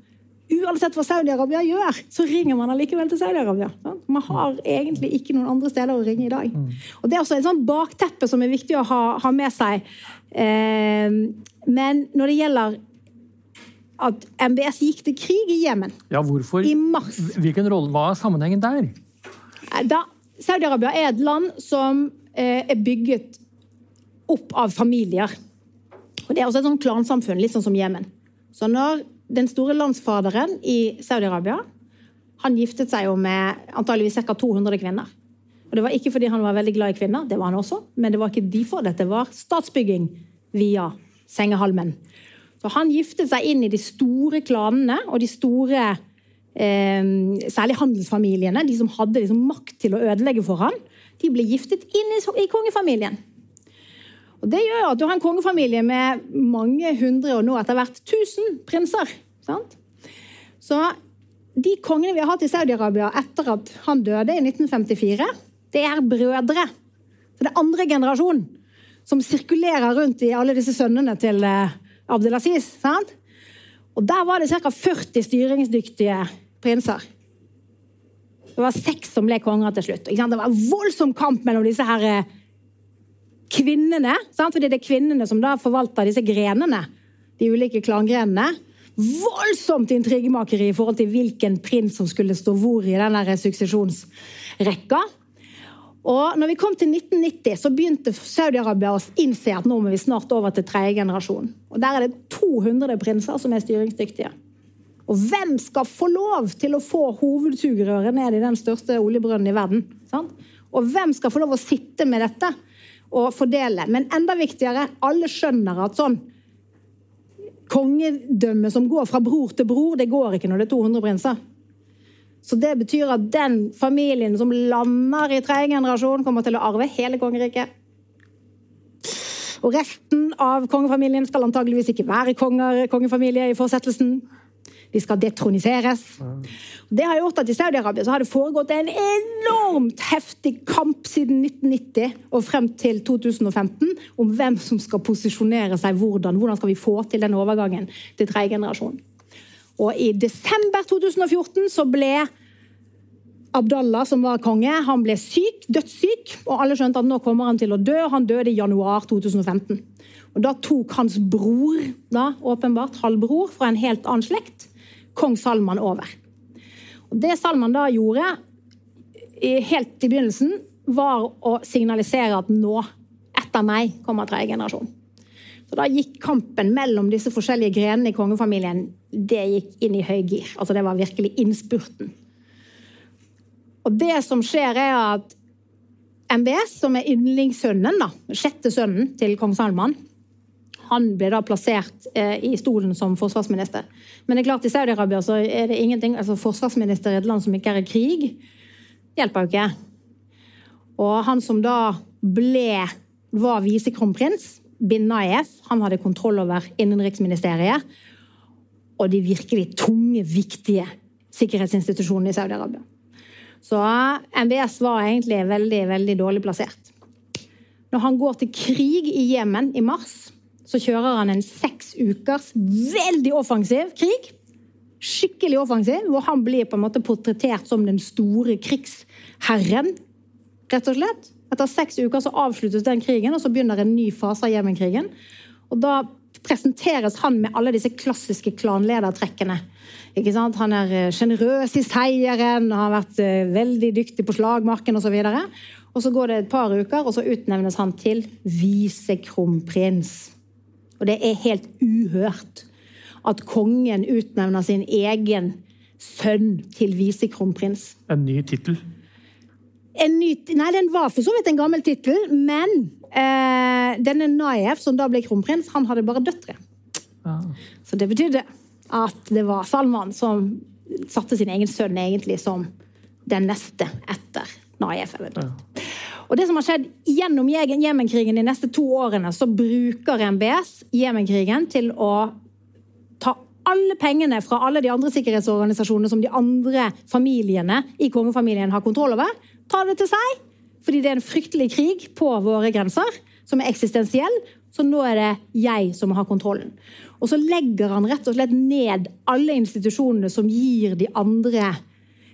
uansett hva Saudi-Arabia gjør, så ringer man allikevel til Saudi-Arabia. Man har egentlig ikke noen andre steder å ringe i dag. Mm. Og Det er også en sånn bakteppe som er viktig å ha, ha med seg. Eh, men når det gjelder at MBS gikk til krig i Jemen ja, hvorfor? i mars Hvilken rolle, Hva er sammenhengen der? Da, Saudi-Arabia er et land som Eh, er bygget opp av familier. Og Det er også et sånn klansamfunn, litt sånn som Jemen. Så når den store landsfaderen i Saudi-Arabia han giftet seg jo med antageligvis ca. 200 kvinner. Og Det var ikke fordi han var veldig glad i kvinner, det var han også, men det var ikke de for dette var statsbygging via sengehalmen. Så Han giftet seg inn i de store klanene og de store eh, Særlig handelsfamiliene, de som hadde liksom makt til å ødelegge for han de ble giftet inn i, kongefamilien. Og Det gjør at du har en kongefamilie med mange hundre, og nå etter hvert tusen prinser. Sant? Så de kongene vi har hatt i Saudi-Arabia etter at han døde i 1954, det er brødre. Så det er andre generasjon som sirkulerer rundt i alle disse sønnene til eh, Abdelaziz. Sant? Og der var det ca. 40 styringsdyktige prinser. Det var seks som ble konger til slutt. Det var voldsom kamp mellom disse her eh, kvinnene, sant? fordi det er kvinnene som da forvalter disse grenene, de ulike klangrenene. Voldsomt intrigemakeri i forhold til hvilken prins som skulle stå hvor i den suksesjonsrekka. Og når vi kom til 1990, så begynte Saudi-Arabia å innse at nå må vi snart over til tredje generasjon. Og Der er det 200 prinser som er styringsdyktige. Og hvem skal få lov til å få hovedsugerøret ned i den største oljebrønnen i verden? Sant? Og hvem skal få lov å sitte med dette og fordele? Men enda viktigere, alle skjønner at sånn kongedømme som går fra bror til bror, det går ikke når det er 200 prinser. Så det betyr at den familien som lander i tredje generasjon, kommer til å arve hele kongeriket. Og resten av kongefamilien skal antageligvis ikke være konger, kongefamilie i fortsettelsen. De skal detroniseres. Det har gjort at I Saudi-Arabia har det foregått en enormt heftig kamp siden 1990 og frem til 2015 om hvem som skal posisjonere seg hvordan. Hvordan skal vi få til den overgangen til tredje generasjon. Og i desember 2014 så ble Abdallah, som var konge, han ble syk, dødssyk. Og alle skjønte at nå kommer han til å dø. Han døde i januar 2015. Og Da tok hans bror, da, åpenbart halvbror fra en helt annen slekt, kong Salman over. Og Det Salman da gjorde, helt i begynnelsen, var å signalisere at nå, etter meg, kommer tredje generasjon. Så Da gikk kampen mellom disse forskjellige grenene i kongefamilien det gikk inn i høy gir. Altså Det var virkelig innspurten. Og det som skjer, er at MBS, som er yndlingssønnen, da, sjette sønnen til kong Salman, han ble da plassert eh, i stolen som forsvarsminister. Men det er klart i Saudi-Arabia så er det ingenting altså Forsvarsminister i et land som ikke er i krig, hjelper jo ikke. Og han som da ble var visekronprins, bin Nayef. Han hadde kontroll over innenriksministeriet og de virkelig tunge, viktige sikkerhetsinstitusjonene i Saudi-Arabia. Så MBS var egentlig veldig, veldig dårlig plassert. Når han går til krig i Jemen i mars, så kjører han en seks ukers veldig offensiv krig. Skikkelig offensiv, hvor han blir på en måte portrettert som den store krigsherren, rett og slett. Etter seks uker så avsluttes den krigen, og så begynner en ny fase av Jemen-krigen. Og da presenteres han med alle disse klassiske klanledertrekkene. Han er eh, sjenerøs i seieren, har vært eh, veldig dyktig på slagmarken osv. Og, så og så går det et par uker, og så utnevnes han til visekronprins. Og det er helt uhørt at kongen utnevner sin egen sønn til visekronprins. En ny tittel? Ny, nei, den var for så vidt en gammel tittel, men eh, denne Naif, som da ble kronprins, han hadde bare døtre. Ah. Så det betydde at det var Salman som satte sin egen sønn egentlig som den neste etter Naif. Ja. Og det som har skjedd Gjennom Jemenkrigen de neste to årene så bruker MBS Jemenkrigen til å ta alle pengene fra alle de andre sikkerhetsorganisasjonene som de andre familiene i kongefamilien har kontroll over, ta det til seg. Fordi det er en fryktelig krig på våre grenser, som er eksistensiell. Så nå er det jeg som har kontrollen. Og så legger han rett og slett ned alle institusjonene som gir de andre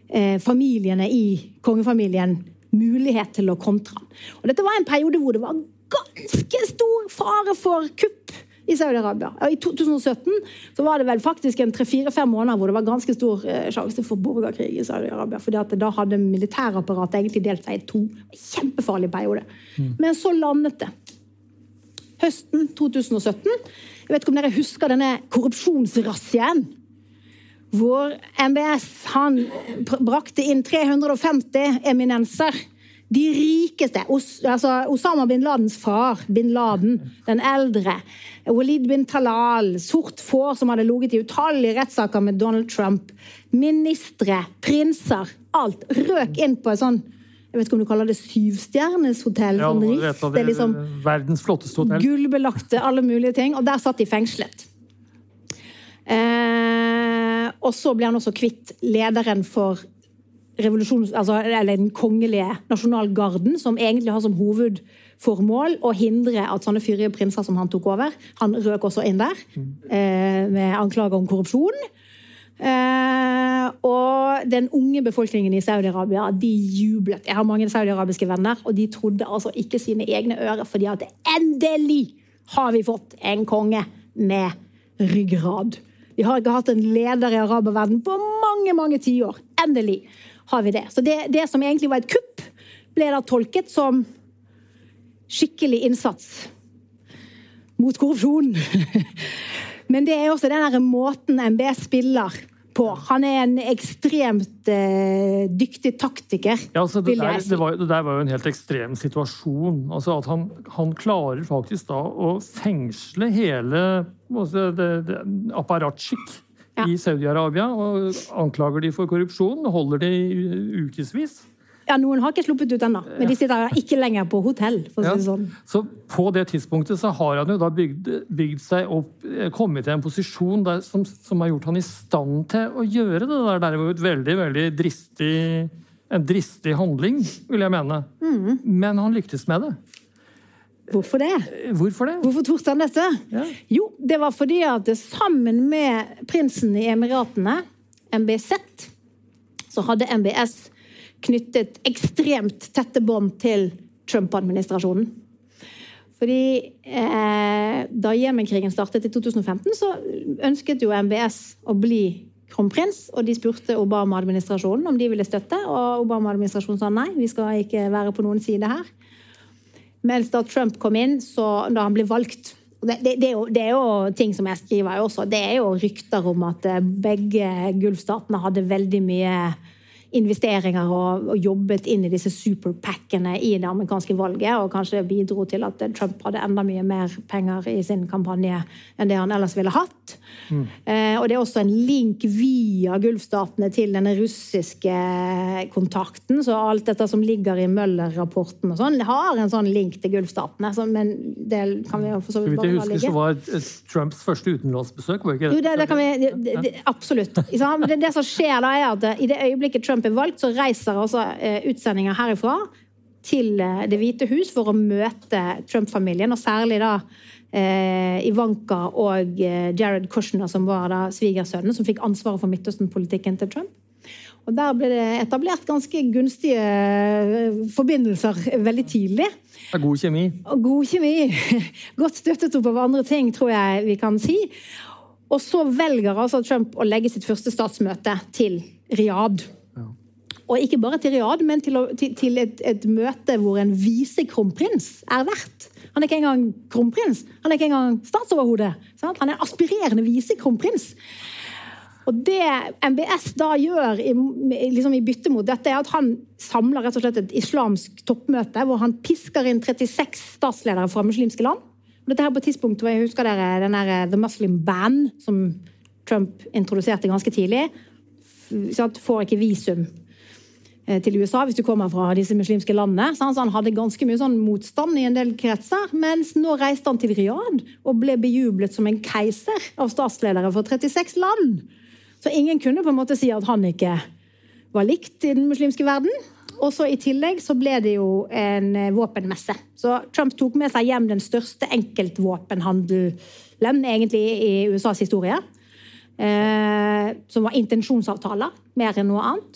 eh, familiene i kongefamilien mulighet til å kontre. Og dette var en periode hvor det var ganske stor fare for kupp i Saudi-Arabia. I 2017 så var det vel faktisk en tre-fire-fem måneder hvor det var ganske stor eh, sjanse for borgerkrig i Saudi-Arabia. fordi at da hadde militærapparatet egentlig delt seg i to. Kjempefarlig periode. Mm. Men så landet det. Høsten 2017. Jeg vet ikke om dere husker denne korrupsjonsrazziaen? Hvor MBS han brakte inn 350 eminenser de rikeste altså Osama bin Ladens far, bin Laden, den eldre. Walid bin Talal, sort får som hadde ligget i utallige rettssaker med Donald Trump. Ministre, prinser. Alt røk inn på et sånn jeg vet ikke om du kaller det syvstjerneshotell. Ja, sånn det, Det er liksom verdens flotteste hotell. Gullbelagte, alle mulige ting. Og der satt de fengslet. Eh, og så ble han også kvitt lederen for altså, den kongelige nasjonalgarden, som egentlig har som hovedformål å hindre at sånne fyrige prinser som han tok over Han røk også inn der eh, med anklager om korrupsjon. Eh, og den unge befolkningen i Saudi-Arabia de jublet. Jeg har mange saudiarabiske venner, og de trodde altså ikke sine egne ører, fordi at endelig har vi fått en konge med ryggrad. Vi har ikke hatt en leder i araberverdenen på mange mange tiår. Endelig har vi det. Så det, det som egentlig var et kupp, ble da tolket som skikkelig innsats mot korrupsjon. Men det er også den der måten MBS spiller på. Han er en ekstremt eh, dyktig taktiker. Ja, altså, det, der, det, var, det, der var jo en helt ekstrem situasjon. Altså at han, han klarer faktisk da å fengsle hele altså, apparatskikk ja. i Saudi-Arabia. Og anklager de for korrupsjon, holder de ukevis. Ja, Noen har ikke sluppet ut ennå, men de sitter ikke lenger på hotell. for å si det sånn. Så på det tidspunktet så har han jo da bygd, bygd seg opp, eh, kommet til en posisjon der, som, som, har gjort han i stand til å gjøre det der. Det er jo et veldig, veldig dristig, en dristig handling, vil jeg mene. Mm. Men han lyktes med det. Hvorfor det? Hvorfor det? Hvorfor torde han dette? Ja. Jo, det var fordi at sammen med prinsen i Emiratene, MBZ, så hadde MBS knyttet ekstremt tette bånd til Trump-administrasjonen. Fordi eh, Da Jemen-krigen startet i 2015, så ønsket jo MBS å bli kronprins. Og de spurte Obama-administrasjonen om de ville støtte, og Obama-administrasjonen sa nei, vi skal ikke være på noen side her. Mens da Trump kom inn, så da han ble valgt det, det, det, er jo, det, er jo, ting som jeg skriver også. Det er jo rykter om at eh, begge Gulfstatene hadde veldig mye investeringer og, og jobbet inn i disse superpackene i det amerikanske valget, og kanskje bidro til at Trump hadde enda mye mer penger i sin kampanje enn det han ellers ville hatt. Mm. Eh, og det er også en link via Gulfstatene til denne russiske kontakten. Så alt dette som ligger i Møller-rapporten og sånn, har en sånn link til Gulfstatene. Så, men det kan vi jo for så vidt bare la ligge. Så var Trumps første utenlandsbesøk, var ikke det? Jo, det, det kan vi, det, det, absolutt. Det, det som skjer da, er at i det øyeblikket Trump er valgt, så reiser altså eh, utsendinger herifra til eh, Det hvite hus for å møte Trump-familien, og særlig da eh, Ivanka og eh, Jared Kushner, som var da svigersønnen, som fikk ansvaret for Midtøsten-politikken til Trump. Og Der ble det etablert ganske gunstige forbindelser veldig tidlig. God kjemi. God kjemi. Godt støttet opp av andre ting, tror jeg vi kan si. Og så velger altså Trump å legge sitt første statsmøte til Riyadh. Og ikke bare til Riyadh, men til, til, til et, et, møte hvor en visekronprins er vert. Han er ikke engang kronprins, han er ikke engang statsoverhode. Han er aspirerende visekronprins. Og det MBS da gjør i, liksom i bytte mot dette, er at han samler rett og slett et islamsk toppmøte hvor han pisker inn 36 statsledere fra muslimske land. Og dette her på et tidspunkt hvor jeg husker dere den der eh, The Muslim Ban, som Trump introduserte ganske tidlig. Får ikke visum til USA hvis du kommer fra disse muslimske landene. Så han hadde ganske mye sånn motstand i en del kretser. Mens nå reiste han til Riyadh og ble bejublet som en keiser av statsledere for 36 land. Så ingen kunne på en måte si at han ikke var likt i den muslimske verden. Og så I tillegg så ble det jo en eh, våpenmesse. Så Trump tok med seg hjem den største enkeltvåpenhandelen egentlig i USAs historie. Eh, som var intensjonsavtaler, mer enn noe annet.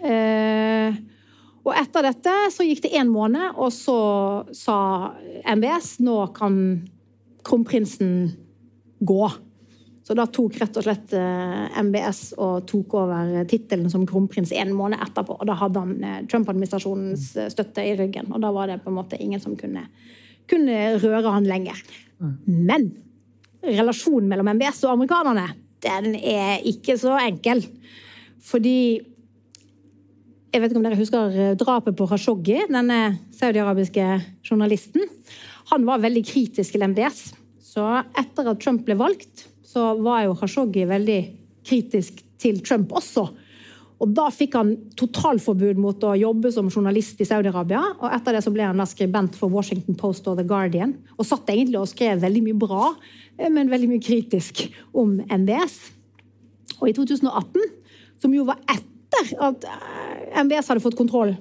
Eh, og etter dette så gikk det én måned, og så sa MBS nå kan kronprinsen gå. Så da tok rett og slett eh, MBS og tok over tittelen som kronprins en måned etterpå. Og da hadde han eh, Trump-administrasjonens støtte i ryggen, og da var det på en måte ingen som kunne, kunne røre han lenger. Men relasjonen mellom MBS og amerikanerne, den er ikke så enkel. Fordi jeg vet ikke om dere husker eh, drapet på Khashoggi, denne saudiarabiske journalisten. Han var veldig kritisk til MBS. Så etter at Trump ble valgt, så var jo Khashoggi veldig kritisk til Trump også. Og Da fikk han totalforbud mot å jobbe som journalist i Saudi-Arabia. og Etter det så ble han da skribent for Washington Post og The Guardian. Og satt egentlig og skrev veldig mye bra, eh, men veldig mye kritisk om MBS. Og i 2018, som jo var ett etter at eh, MBS hadde fått kontroll.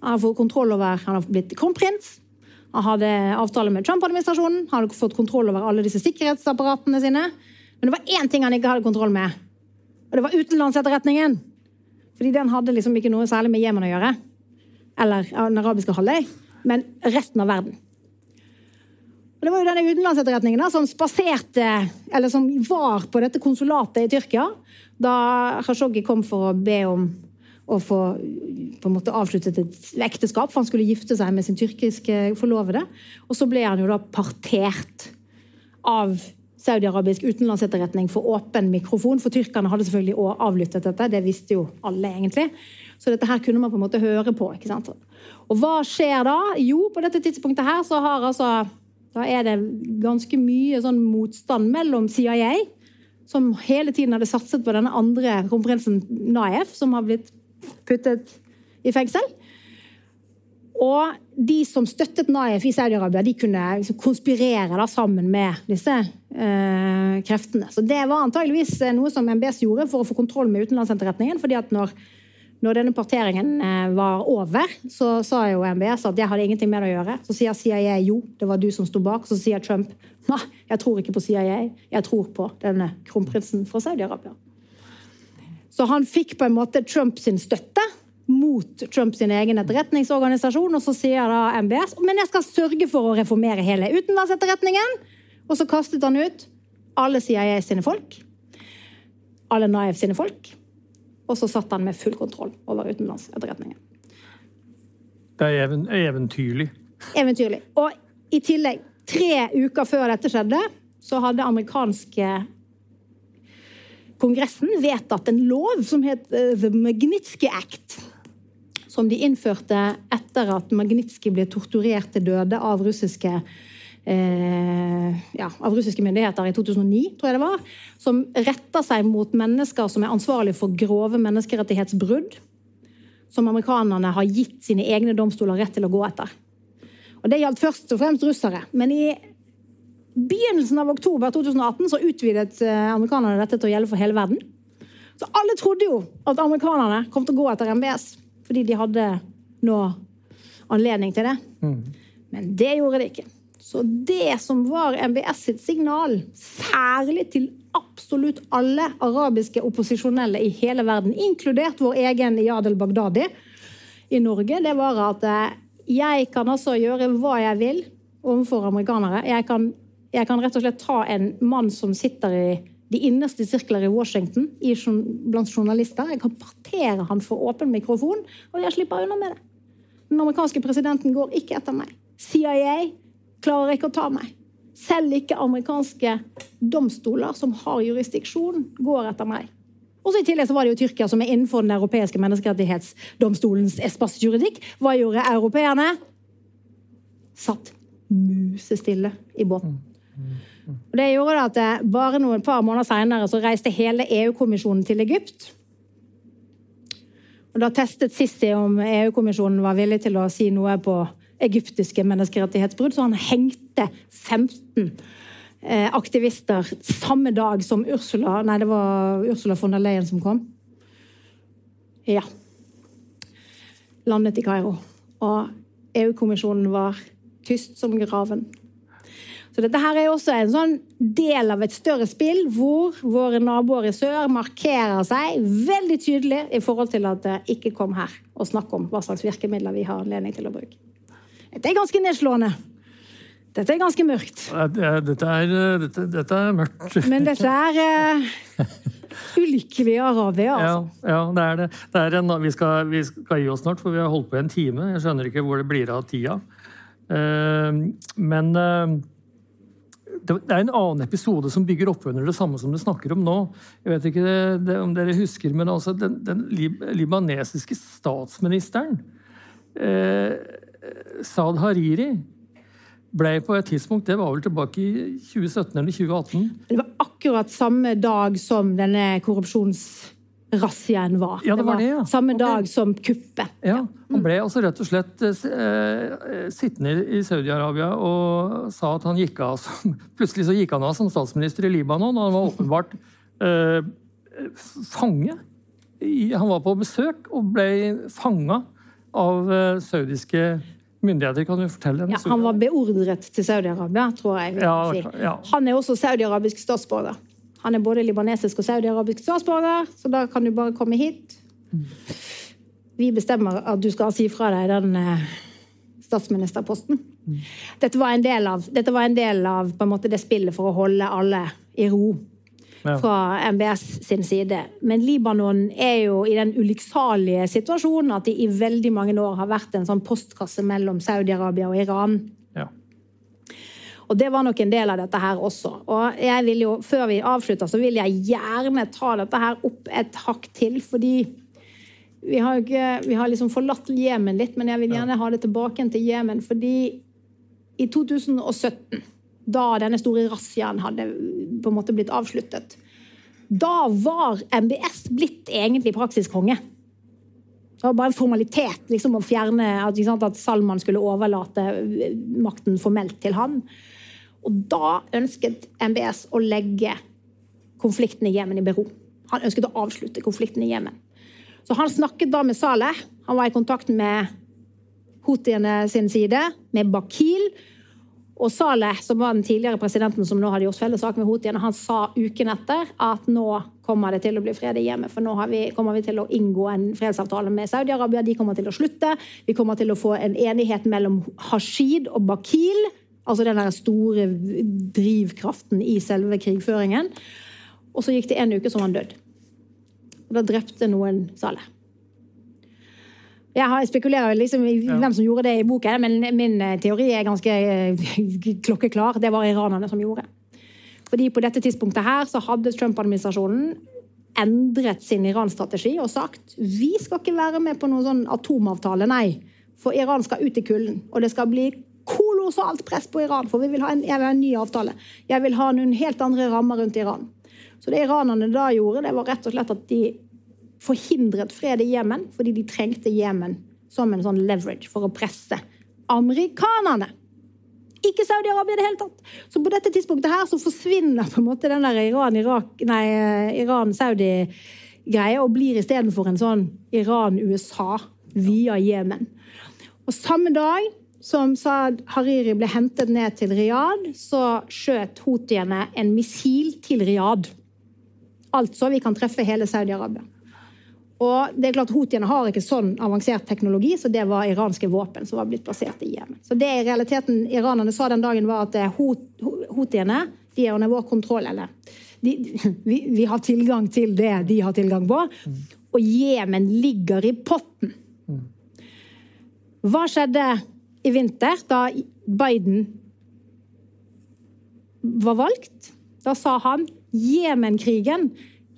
Han hadde fått kontroll over, han hadde blitt kronprins. Han hadde avtale med Trump-administrasjonen. Han hadde fått kontroll over alle disse sikkerhetsapparatene sine. Men det var én ting han ikke hadde kontroll med. Og det var utenlandsetterretningen. Fordi den hadde liksom ikke noe særlig med Jemen å gjøre. Eller den arabiske halvøy. Men resten av verden. Og det var jo denne utenlandsetterretningen da, som spaserte, eller som var på dette konsulatet i Tyrkia da Khashoggi kom for å be om å få på en måte avsluttet et ekteskap, for han skulle gifte seg med sin tyrkiske forlovede. Og så ble han jo da partert av saudi-arabisk utenlandsetterretning for åpen mikrofon. For tyrkerne hadde selvfølgelig avlyttet dette, det visste jo alle egentlig. Så dette her kunne man på en måte høre på. ikke sant? Og hva skjer da? Jo, på dette tidspunktet her så har altså Da er det ganske mye sånn motstand mellom CIA, som hele tiden hadde satset på denne andre kronprinsen Naef, som har blitt puttet i fengsel. Og de som støttet Naif i Saudi-Arabia, de kunne liksom konspirere da, sammen med disse eh, kreftene. Så det var antageligvis eh, noe som MBS gjorde for å få kontroll med utenlandsetterretningen. fordi at når, når denne parteringen eh, var over, så sa jo MBS at jeg hadde ingenting med det å gjøre. Så sier CIA jo, det var du som sto bak. Så sier Trump nei, jeg tror ikke på CIA, jeg tror på denne kronprinsen fra Saudi-Arabia. Så han fikk på en måte Trumps støtte mot Trumps egen etterretningsorganisasjon. Og så sier da MBS men jeg skal sørge for å reformere hele utenlandsetterretningen. Og så kastet han ut alle CIA sine folk, alle Naev sine folk. Og så satt han med full kontroll over utenlandsetterretningen. Det er eventyrlig. Eventyrlig. Og i tillegg, tre uker før dette skjedde, så hadde amerikanske Kongressen vedtatt en lov som het eh, The Magnitsky Act som de innførte etter at Magnitsky ble torturert til døde av russiske eh, ja, av russiske myndigheter i 2009, tror jeg det var, som retter seg mot mennesker som er ansvarlige for grove menneskerettighetsbrudd, som amerikanerne har gitt sine egne domstoler rett til å gå etter. Og Det gjaldt først og fremst russere. Men i begynnelsen av oktober 2018 så utvidet eh, amerikanerne dette til å gjelde for hele verden. Så alle trodde jo at amerikanerne kom til å gå etter MBS. Fordi de hadde nå anledning til det. Mm. Men det gjorde de ikke. Så det som var MBS sitt signal, særlig til absolutt alle arabiske opposisjonelle i hele verden, inkludert vår egen Iyad el-Baghdadi i Norge, det var at eh, jeg kan altså gjøre hva jeg vil overfor amerikanere. Jeg kan, jeg kan rett og slett ta en mann som sitter i de innerste sirkler i Washington i, blant journalister. Jeg kan partere han for åpen mikrofon, og jeg slipper unna med det. Den amerikanske presidenten går ikke etter meg. CIA klarer ikke å ta meg. Selv ikke amerikanske domstoler som har jurisdiksjon, går etter meg. Og så I tillegg så var det jo Tyrkia som er innenfor den europeiske menneskerettighetsdomstolens espasjuridikk. Hva gjorde europeerne? Satt musestille i båten. Og det gjorde at eh, bare noen par måneder senere så reiste hele EU-kommisjonen til Egypt. Og Da testet Sissi om EU-kommisjonen var villig til å si noe på egyptiske menneskerettighetsbrudd, så han hengte 15 eh, aktivister samme dag som Ursula Nei, det var Ursula von der Leyen som kom. Ja. Landet i Kairo. Og EU-kommisjonen var tyst som graven. Så dette her er også en sånn del av et større spill hvor våre naboer i sør markerer seg veldig tydelig i forhold til at det ikke kom her og snakk om hva slags virkemidler vi har anledning til å bruke. Dette er ganske nedslående. Dette er ganske mørkt. Dette er, dette, dette er mørkt. Men dette er uh, ulykkelige Arabia, altså. Ja, ja, det er det. det er en, vi, skal, vi, skal, gi oss snart, for vi har holdt på en time. Jeg skjønner ikke hvor det blir av tida. Uh, men uh, det er en annen episode som bygger opp under det samme som du snakker om nå. Jeg vet ikke det, det, om dere husker, men altså den, den libanesiske statsministeren, eh, Saad Hariri, ble på et tidspunkt Det var vel tilbake i 2017 eller 2018? Det var akkurat samme dag som denne korrupsjonsrazziaen var. Ja, det var det, ja. Samme dag som kuppet. Ja, Han ble altså rett og slett eh, eh sittende i Saudi-Arabia og sa at han gikk av som Plutselig så gikk han av som statsminister i Libanon, og han var åpenbart eh, fange. Han var på besøk og ble fanga av eh, saudiske myndigheter. Kan du fortelle? Ja, han var beordret til Saudi-Arabia, tror jeg. Ja, si. ja. Han er også saudi-arabisk statsborger. Han er både libanesisk og saudiarabisk statsborger, så da kan du bare komme hit. Vi bestemmer at du skal si fra deg den eh, statsministerposten. Dette var en del av, var en del av måte, det spillet for å holde alle i ro fra MBS sin side. Men Libanon er jo i den ulykksalige situasjonen at de i veldig mange år har vært en sånn postkasse mellom Saudi-Arabia og Iran. Ja. Og det var nok en del av dette her også. Og jeg vil jo, før vi avslutter, så vil jeg gjerne ta dette her opp et hakk til, fordi vi har, ikke, vi har liksom forlatt Jemen litt, men jeg vil gjerne ha det tilbake til Jemen. Fordi i 2017, da denne store razziaen hadde på en måte blitt avsluttet, da var MBS blitt egentlig praksiskonge. Det var bare en formalitet liksom, å fjerne at, at Salman skulle overlate makten formelt til han. Og da ønsket MBS å legge konflikten i Jemen i bero. Han ønsket å avslutte konflikten i Jemen. Så han snakket da med Saleh. Han var i kontakt med houthiene sin side, med Bakil. Og Saleh, som var den tidligere presidenten som nå hadde gjort fellessak med houthiene, han sa uken etter at nå kommer det til å bli fred i hjemmet. For nå vi, kommer vi til å inngå en fredsavtale med Saudi-Arabia. De kommer til å slutte. Vi kommer til å få en enighet mellom Hashid og Bakil. Altså den der store drivkraften i selve krigføringen. Og så gikk det en uke, så var han død. Og da drepte noen Saleh. Jeg spekulerer liksom i ja. hvem som gjorde det i boken, men min eh, teori er ganske eh, klokkeklar. Det var iranerne som gjorde. Fordi på dette tidspunktet her så hadde Trump-administrasjonen endret sin Iran-strategi og sagt vi skal ikke være med på noen sånn atomavtale, nei. For Iran skal ut i kulden. Og det skal bli kolossalt press på Iran, for vi vil ha en, vil ha en ny avtale. Jeg vil ha noen helt andre rammer rundt Iran. Så det iranerne da gjorde, det var rett og slett at de forhindret fred i Jemen fordi de trengte Jemen som en sånn leverage for å presse amerikanerne. Ikke Saudi-Arabia i det hele tatt. Så på dette tidspunktet her så forsvinner på en måte den der Iran-Saudi-greia og blir istedenfor en sånn Iran-USA via Jemen. Og samme dag som Saad Hariri ble hentet ned til Riyadh, så skjøt houthiene en missil til Riyadh. Altså, vi kan treffe hele Saudi-Arabia. Og det er klart Houthiene har ikke sånn avansert teknologi, så det var iranske våpen som var blitt plassert i Jemen. Så det i realiteten iranerne sa den dagen, var at houthiene de er under vår kontroll. Eller de, vi, vi, har tilgang til det de har tilgang på. Og Jemen ligger i potten. Hva skjedde i vinter, da Biden var valgt? Da sa han Jemen-krigen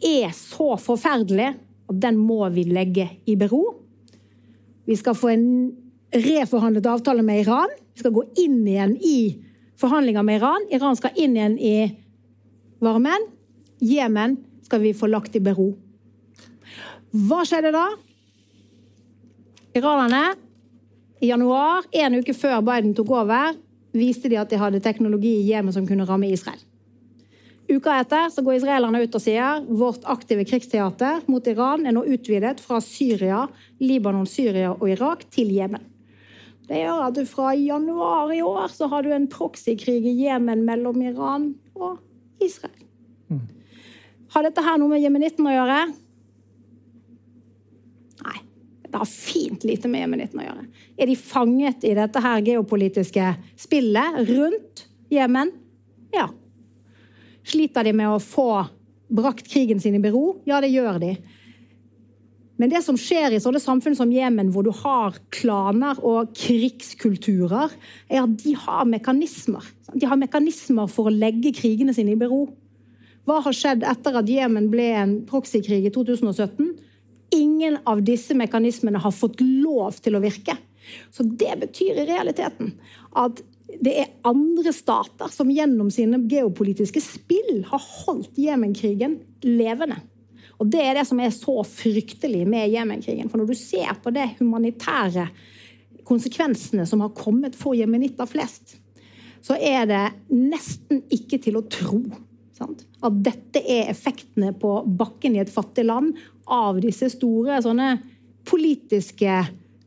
er så forferdelig at den må vi legge i bero. Vi skal få en reforhandlet avtale med Iran. Vi skal gå inn igjen i forhandlinger med Iran. Iran skal inn igjen i varmen. Jemen skal vi få lagt i bero. Hva skjedde da? Iranerne i januar, en uke før Biden tok over, viste de at de hadde teknologi i Jemen som kunne ramme Israel. Uka etter så går israelerne ut og sier vårt aktive krigsteater mot Iran er nå utvidet fra Syria, Libanon, Syria og Irak til Jemen. Det gjør at du fra januar i år så har du en proxykrig i Jemen mellom Iran og Israel. Mm. Har dette her noe med jemenitten å gjøre? Nei. Det har fint lite med jemenitten å gjøre. Er de fanget i dette her geopolitiske spillet rundt Jemen? Ja. Sliter de med å få brakt krigen sin i bero? Ja, det gjør de. Men det som skjer i sånne samfunn som Jemen, hvor du har klaner og krigskulturer, er at de har mekanismer. De har mekanismer for å legge krigene sine i bero. Hva har skjedd etter at Jemen ble en proxykrig i 2017? Ingen av disse mekanismene har fått lov til å virke. Så det betyr i realiteten at det er andre stater som gjennom sine geopolitiske spill har holdt Jemen-krigen levende. Og Det er det som er så fryktelig med Jemen-krigen. For når du ser på de humanitære konsekvensene som har kommet for jemenitter flest, så er det nesten ikke til å tro sant? at dette er effektene på bakken i et fattig land av disse store sånne politiske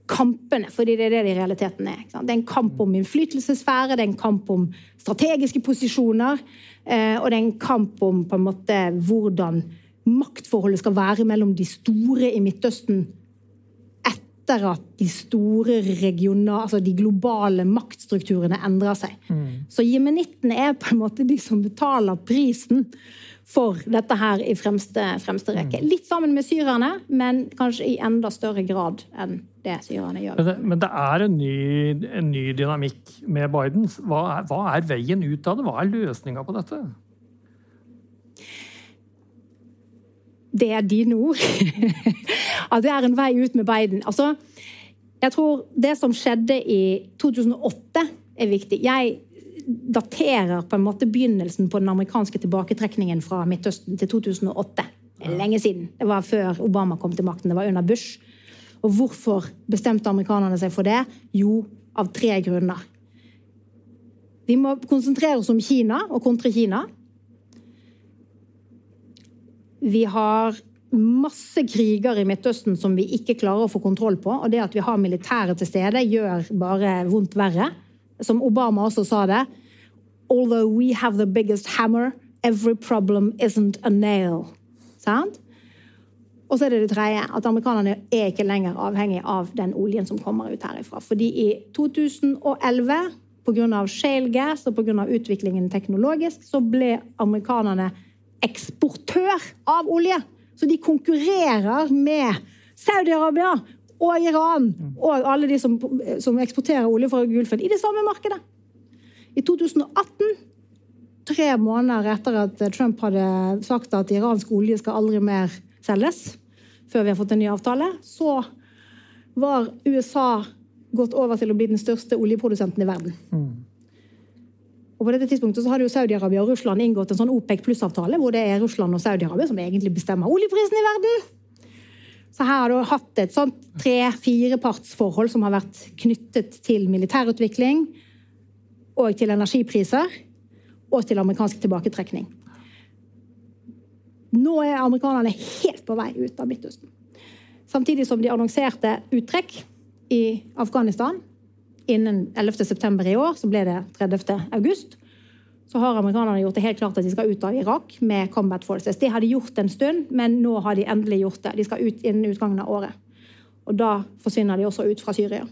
kampene, fordi det er det det i realiteten er. Det er en kamp om innflytelsesfære, det er en kamp om strategiske posisjoner, eh, og det er en kamp om på en måte hvordan maktforholdet skal være mellom de store i Midtøsten etter at de store regionale, altså de globale maktstrukturene endrer seg. Mm. Så jemenittene er på en måte de som betaler prisen for dette her i fremste, fremste rekke. Mm. Litt sammen med syrerne, men kanskje i enda større grad enn det syrerne gjør. Men det, men det er en ny, en ny, dynamikk med Biden. Hva er, hva er veien ut av det? Hva er løsninga på dette? Det er dine ord. at det er en vei ut med Biden. Altså, jeg tror det som skjedde i 2008, er viktig. Jeg daterer på en måte begynnelsen på den amerikanske tilbaketrekningen fra Midtøsten til 2008. Lenge siden. Det var før Obama kom til makten. Det var under Bush. Og hvorfor bestemte amerikanerne seg for det? Jo, av tre grunner. Vi må konsentrere oss om Kina og kontre Kina. Vi har masse kriger i Midtøsten som vi ikke klarer å få kontroll på. Og det at vi har militære til stede, gjør bare vondt verre. Som Obama også sa det. Although we have the biggest hammer, every problem isn't a nail. Sant? Og så er det det tredje, at amerikanerne er ikke lenger avhengig av den oljen som kommer ut herifra. Fordi i 2011, pga. shale gas og pga. utviklingen teknologisk, så ble amerikanerne eksportør av olje. Så de konkurrerer med Saudi-Arabia og Iran og alle de som, som eksporterer olje fra Gulfen, i det samme markedet. I 2018 tre måneder etter at Trump hadde sagt at iransk olje skal aldri mer selges, før vi har fått en ny avtale, så var USA gått over til å bli den største oljeprodusenten i verden. Mm. Og på dette tidspunktet så hadde jo Saudi-Arabia og Russland inngått en sånn OPEC pluss-avtale, hvor det er Russland og Saudi-Arabia som egentlig bestemmer oljeprisen i verden. Så her har du hatt et sånt tre-firepartsforhold som har vært knyttet til militærutvikling og til energipriser og til amerikansk tilbaketrekning. Nå er amerikanerne helt på vei ut av Midtøsten. Samtidig som de annonserte uttrekk i Afghanistan innen 11.9. i år, så ble det 30.8. Så har amerikanerne gjort det helt klart at de skal ut av Irak med Combat Forces. Det har de gjort en stund, men nå har de endelig gjort det. De skal ut innen utgangen av året. Og da forsvinner de også ut fra Syria.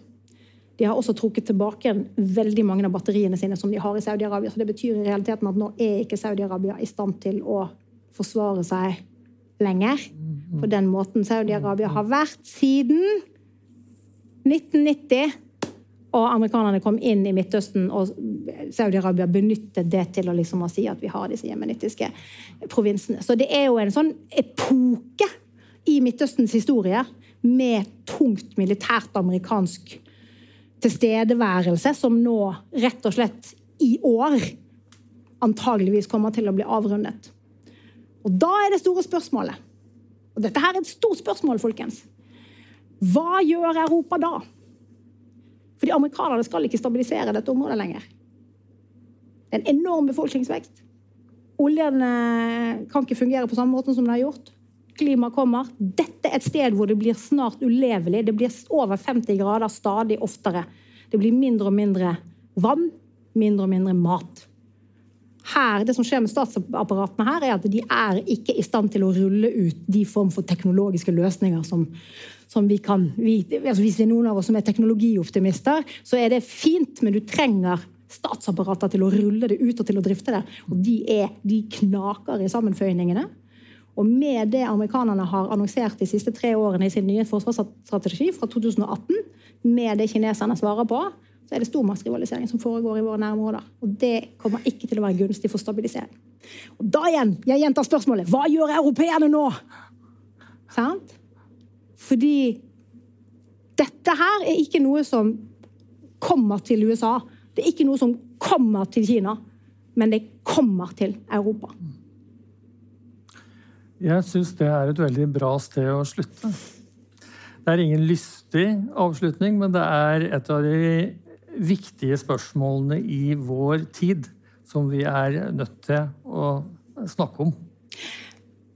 De har også trukket tilbake veldig mange av batteriene sine som de har i Saudi-Arabia. Så det betyr i realiteten at nå er ikke Saudi-Arabia i stand til å forsvare seg lenger. På den måten Saudi-Arabia har vært siden 1990. Og amerikanerne kom inn i Midtøsten, og Saudi-Arabia benyttet det til å liksom si at vi har disse jemenittiske provinsene. Så det er jo en sånn epoke i Midtøstens historie med tungt militært amerikansk tilstedeværelse, som nå rett og slett i år antageligvis kommer til å bli avrundet. Og da er det store spørsmålet Og dette her er et stort spørsmål, folkens. Hva gjør Europa da? Fordi amerikanerne skal ikke stabilisere dette området lenger. Det er en enorm befolkningsvekst. Oljen eh, kan ikke fungere på samme måte som den har gjort. Klima kommer. Dette er et sted hvor det blir snart ulevelig. Det blir over 50 grader stadig oftere. Det blir mindre og mindre vann, mindre og mindre mat her, det som skjer med statsapparatene her, er at de er ikke i stand til å rulle ut de form for teknologiske løsninger som, som vi kan vi, altså Hvis det er noen av oss som er teknologioptimister, så er det fint, men du trenger statsapparater til å rulle det ut og til å drifte det. Og de, er, de knaker i sammenføyningene. Og med det amerikanerne har annonsert de siste tre årene i sin nye forsvarsstrategi fra 2018, med det kineserne svarer på, så er det stormaktsrivalisering som foregår i våre nærområder. Og det kommer ikke til å være gunstig for stabilisering. Og da igjen, jeg gjentar spørsmålet hva gjør europeerne nå? Sant? Fordi dette her er ikke noe som kommer til USA. Det er ikke noe som kommer til Kina, men det kommer til Europa. Jeg syns det er et veldig bra sted å slutte. Det er ingen lystig avslutning, men det er et av de viktige spørsmålene i vår tid som vi er nødt til å snakke om.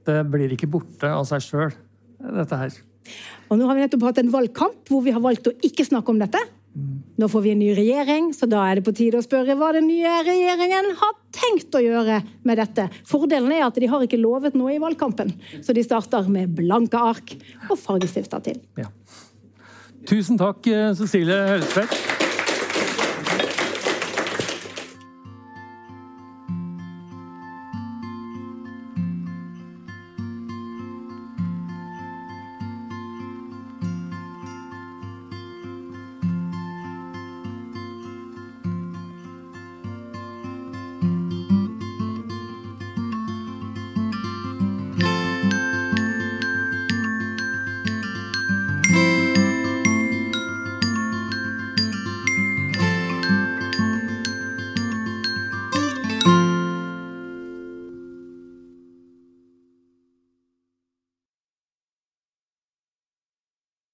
Det blir ikke borte av seg sjøl, dette her. Og nå har vi nettopp hatt en valgkamp hvor vi har valgt å ikke snakke om dette. Nå får vi en ny regjering, så da er det på tide å spørre hva den nye regjeringen har tenkt å gjøre med dette. Fordelen er at de har ikke lovet noe i valgkampen, så de starter med blanke ark og fargestifter til. Ja. Tusen takk, Cecilie Helseth.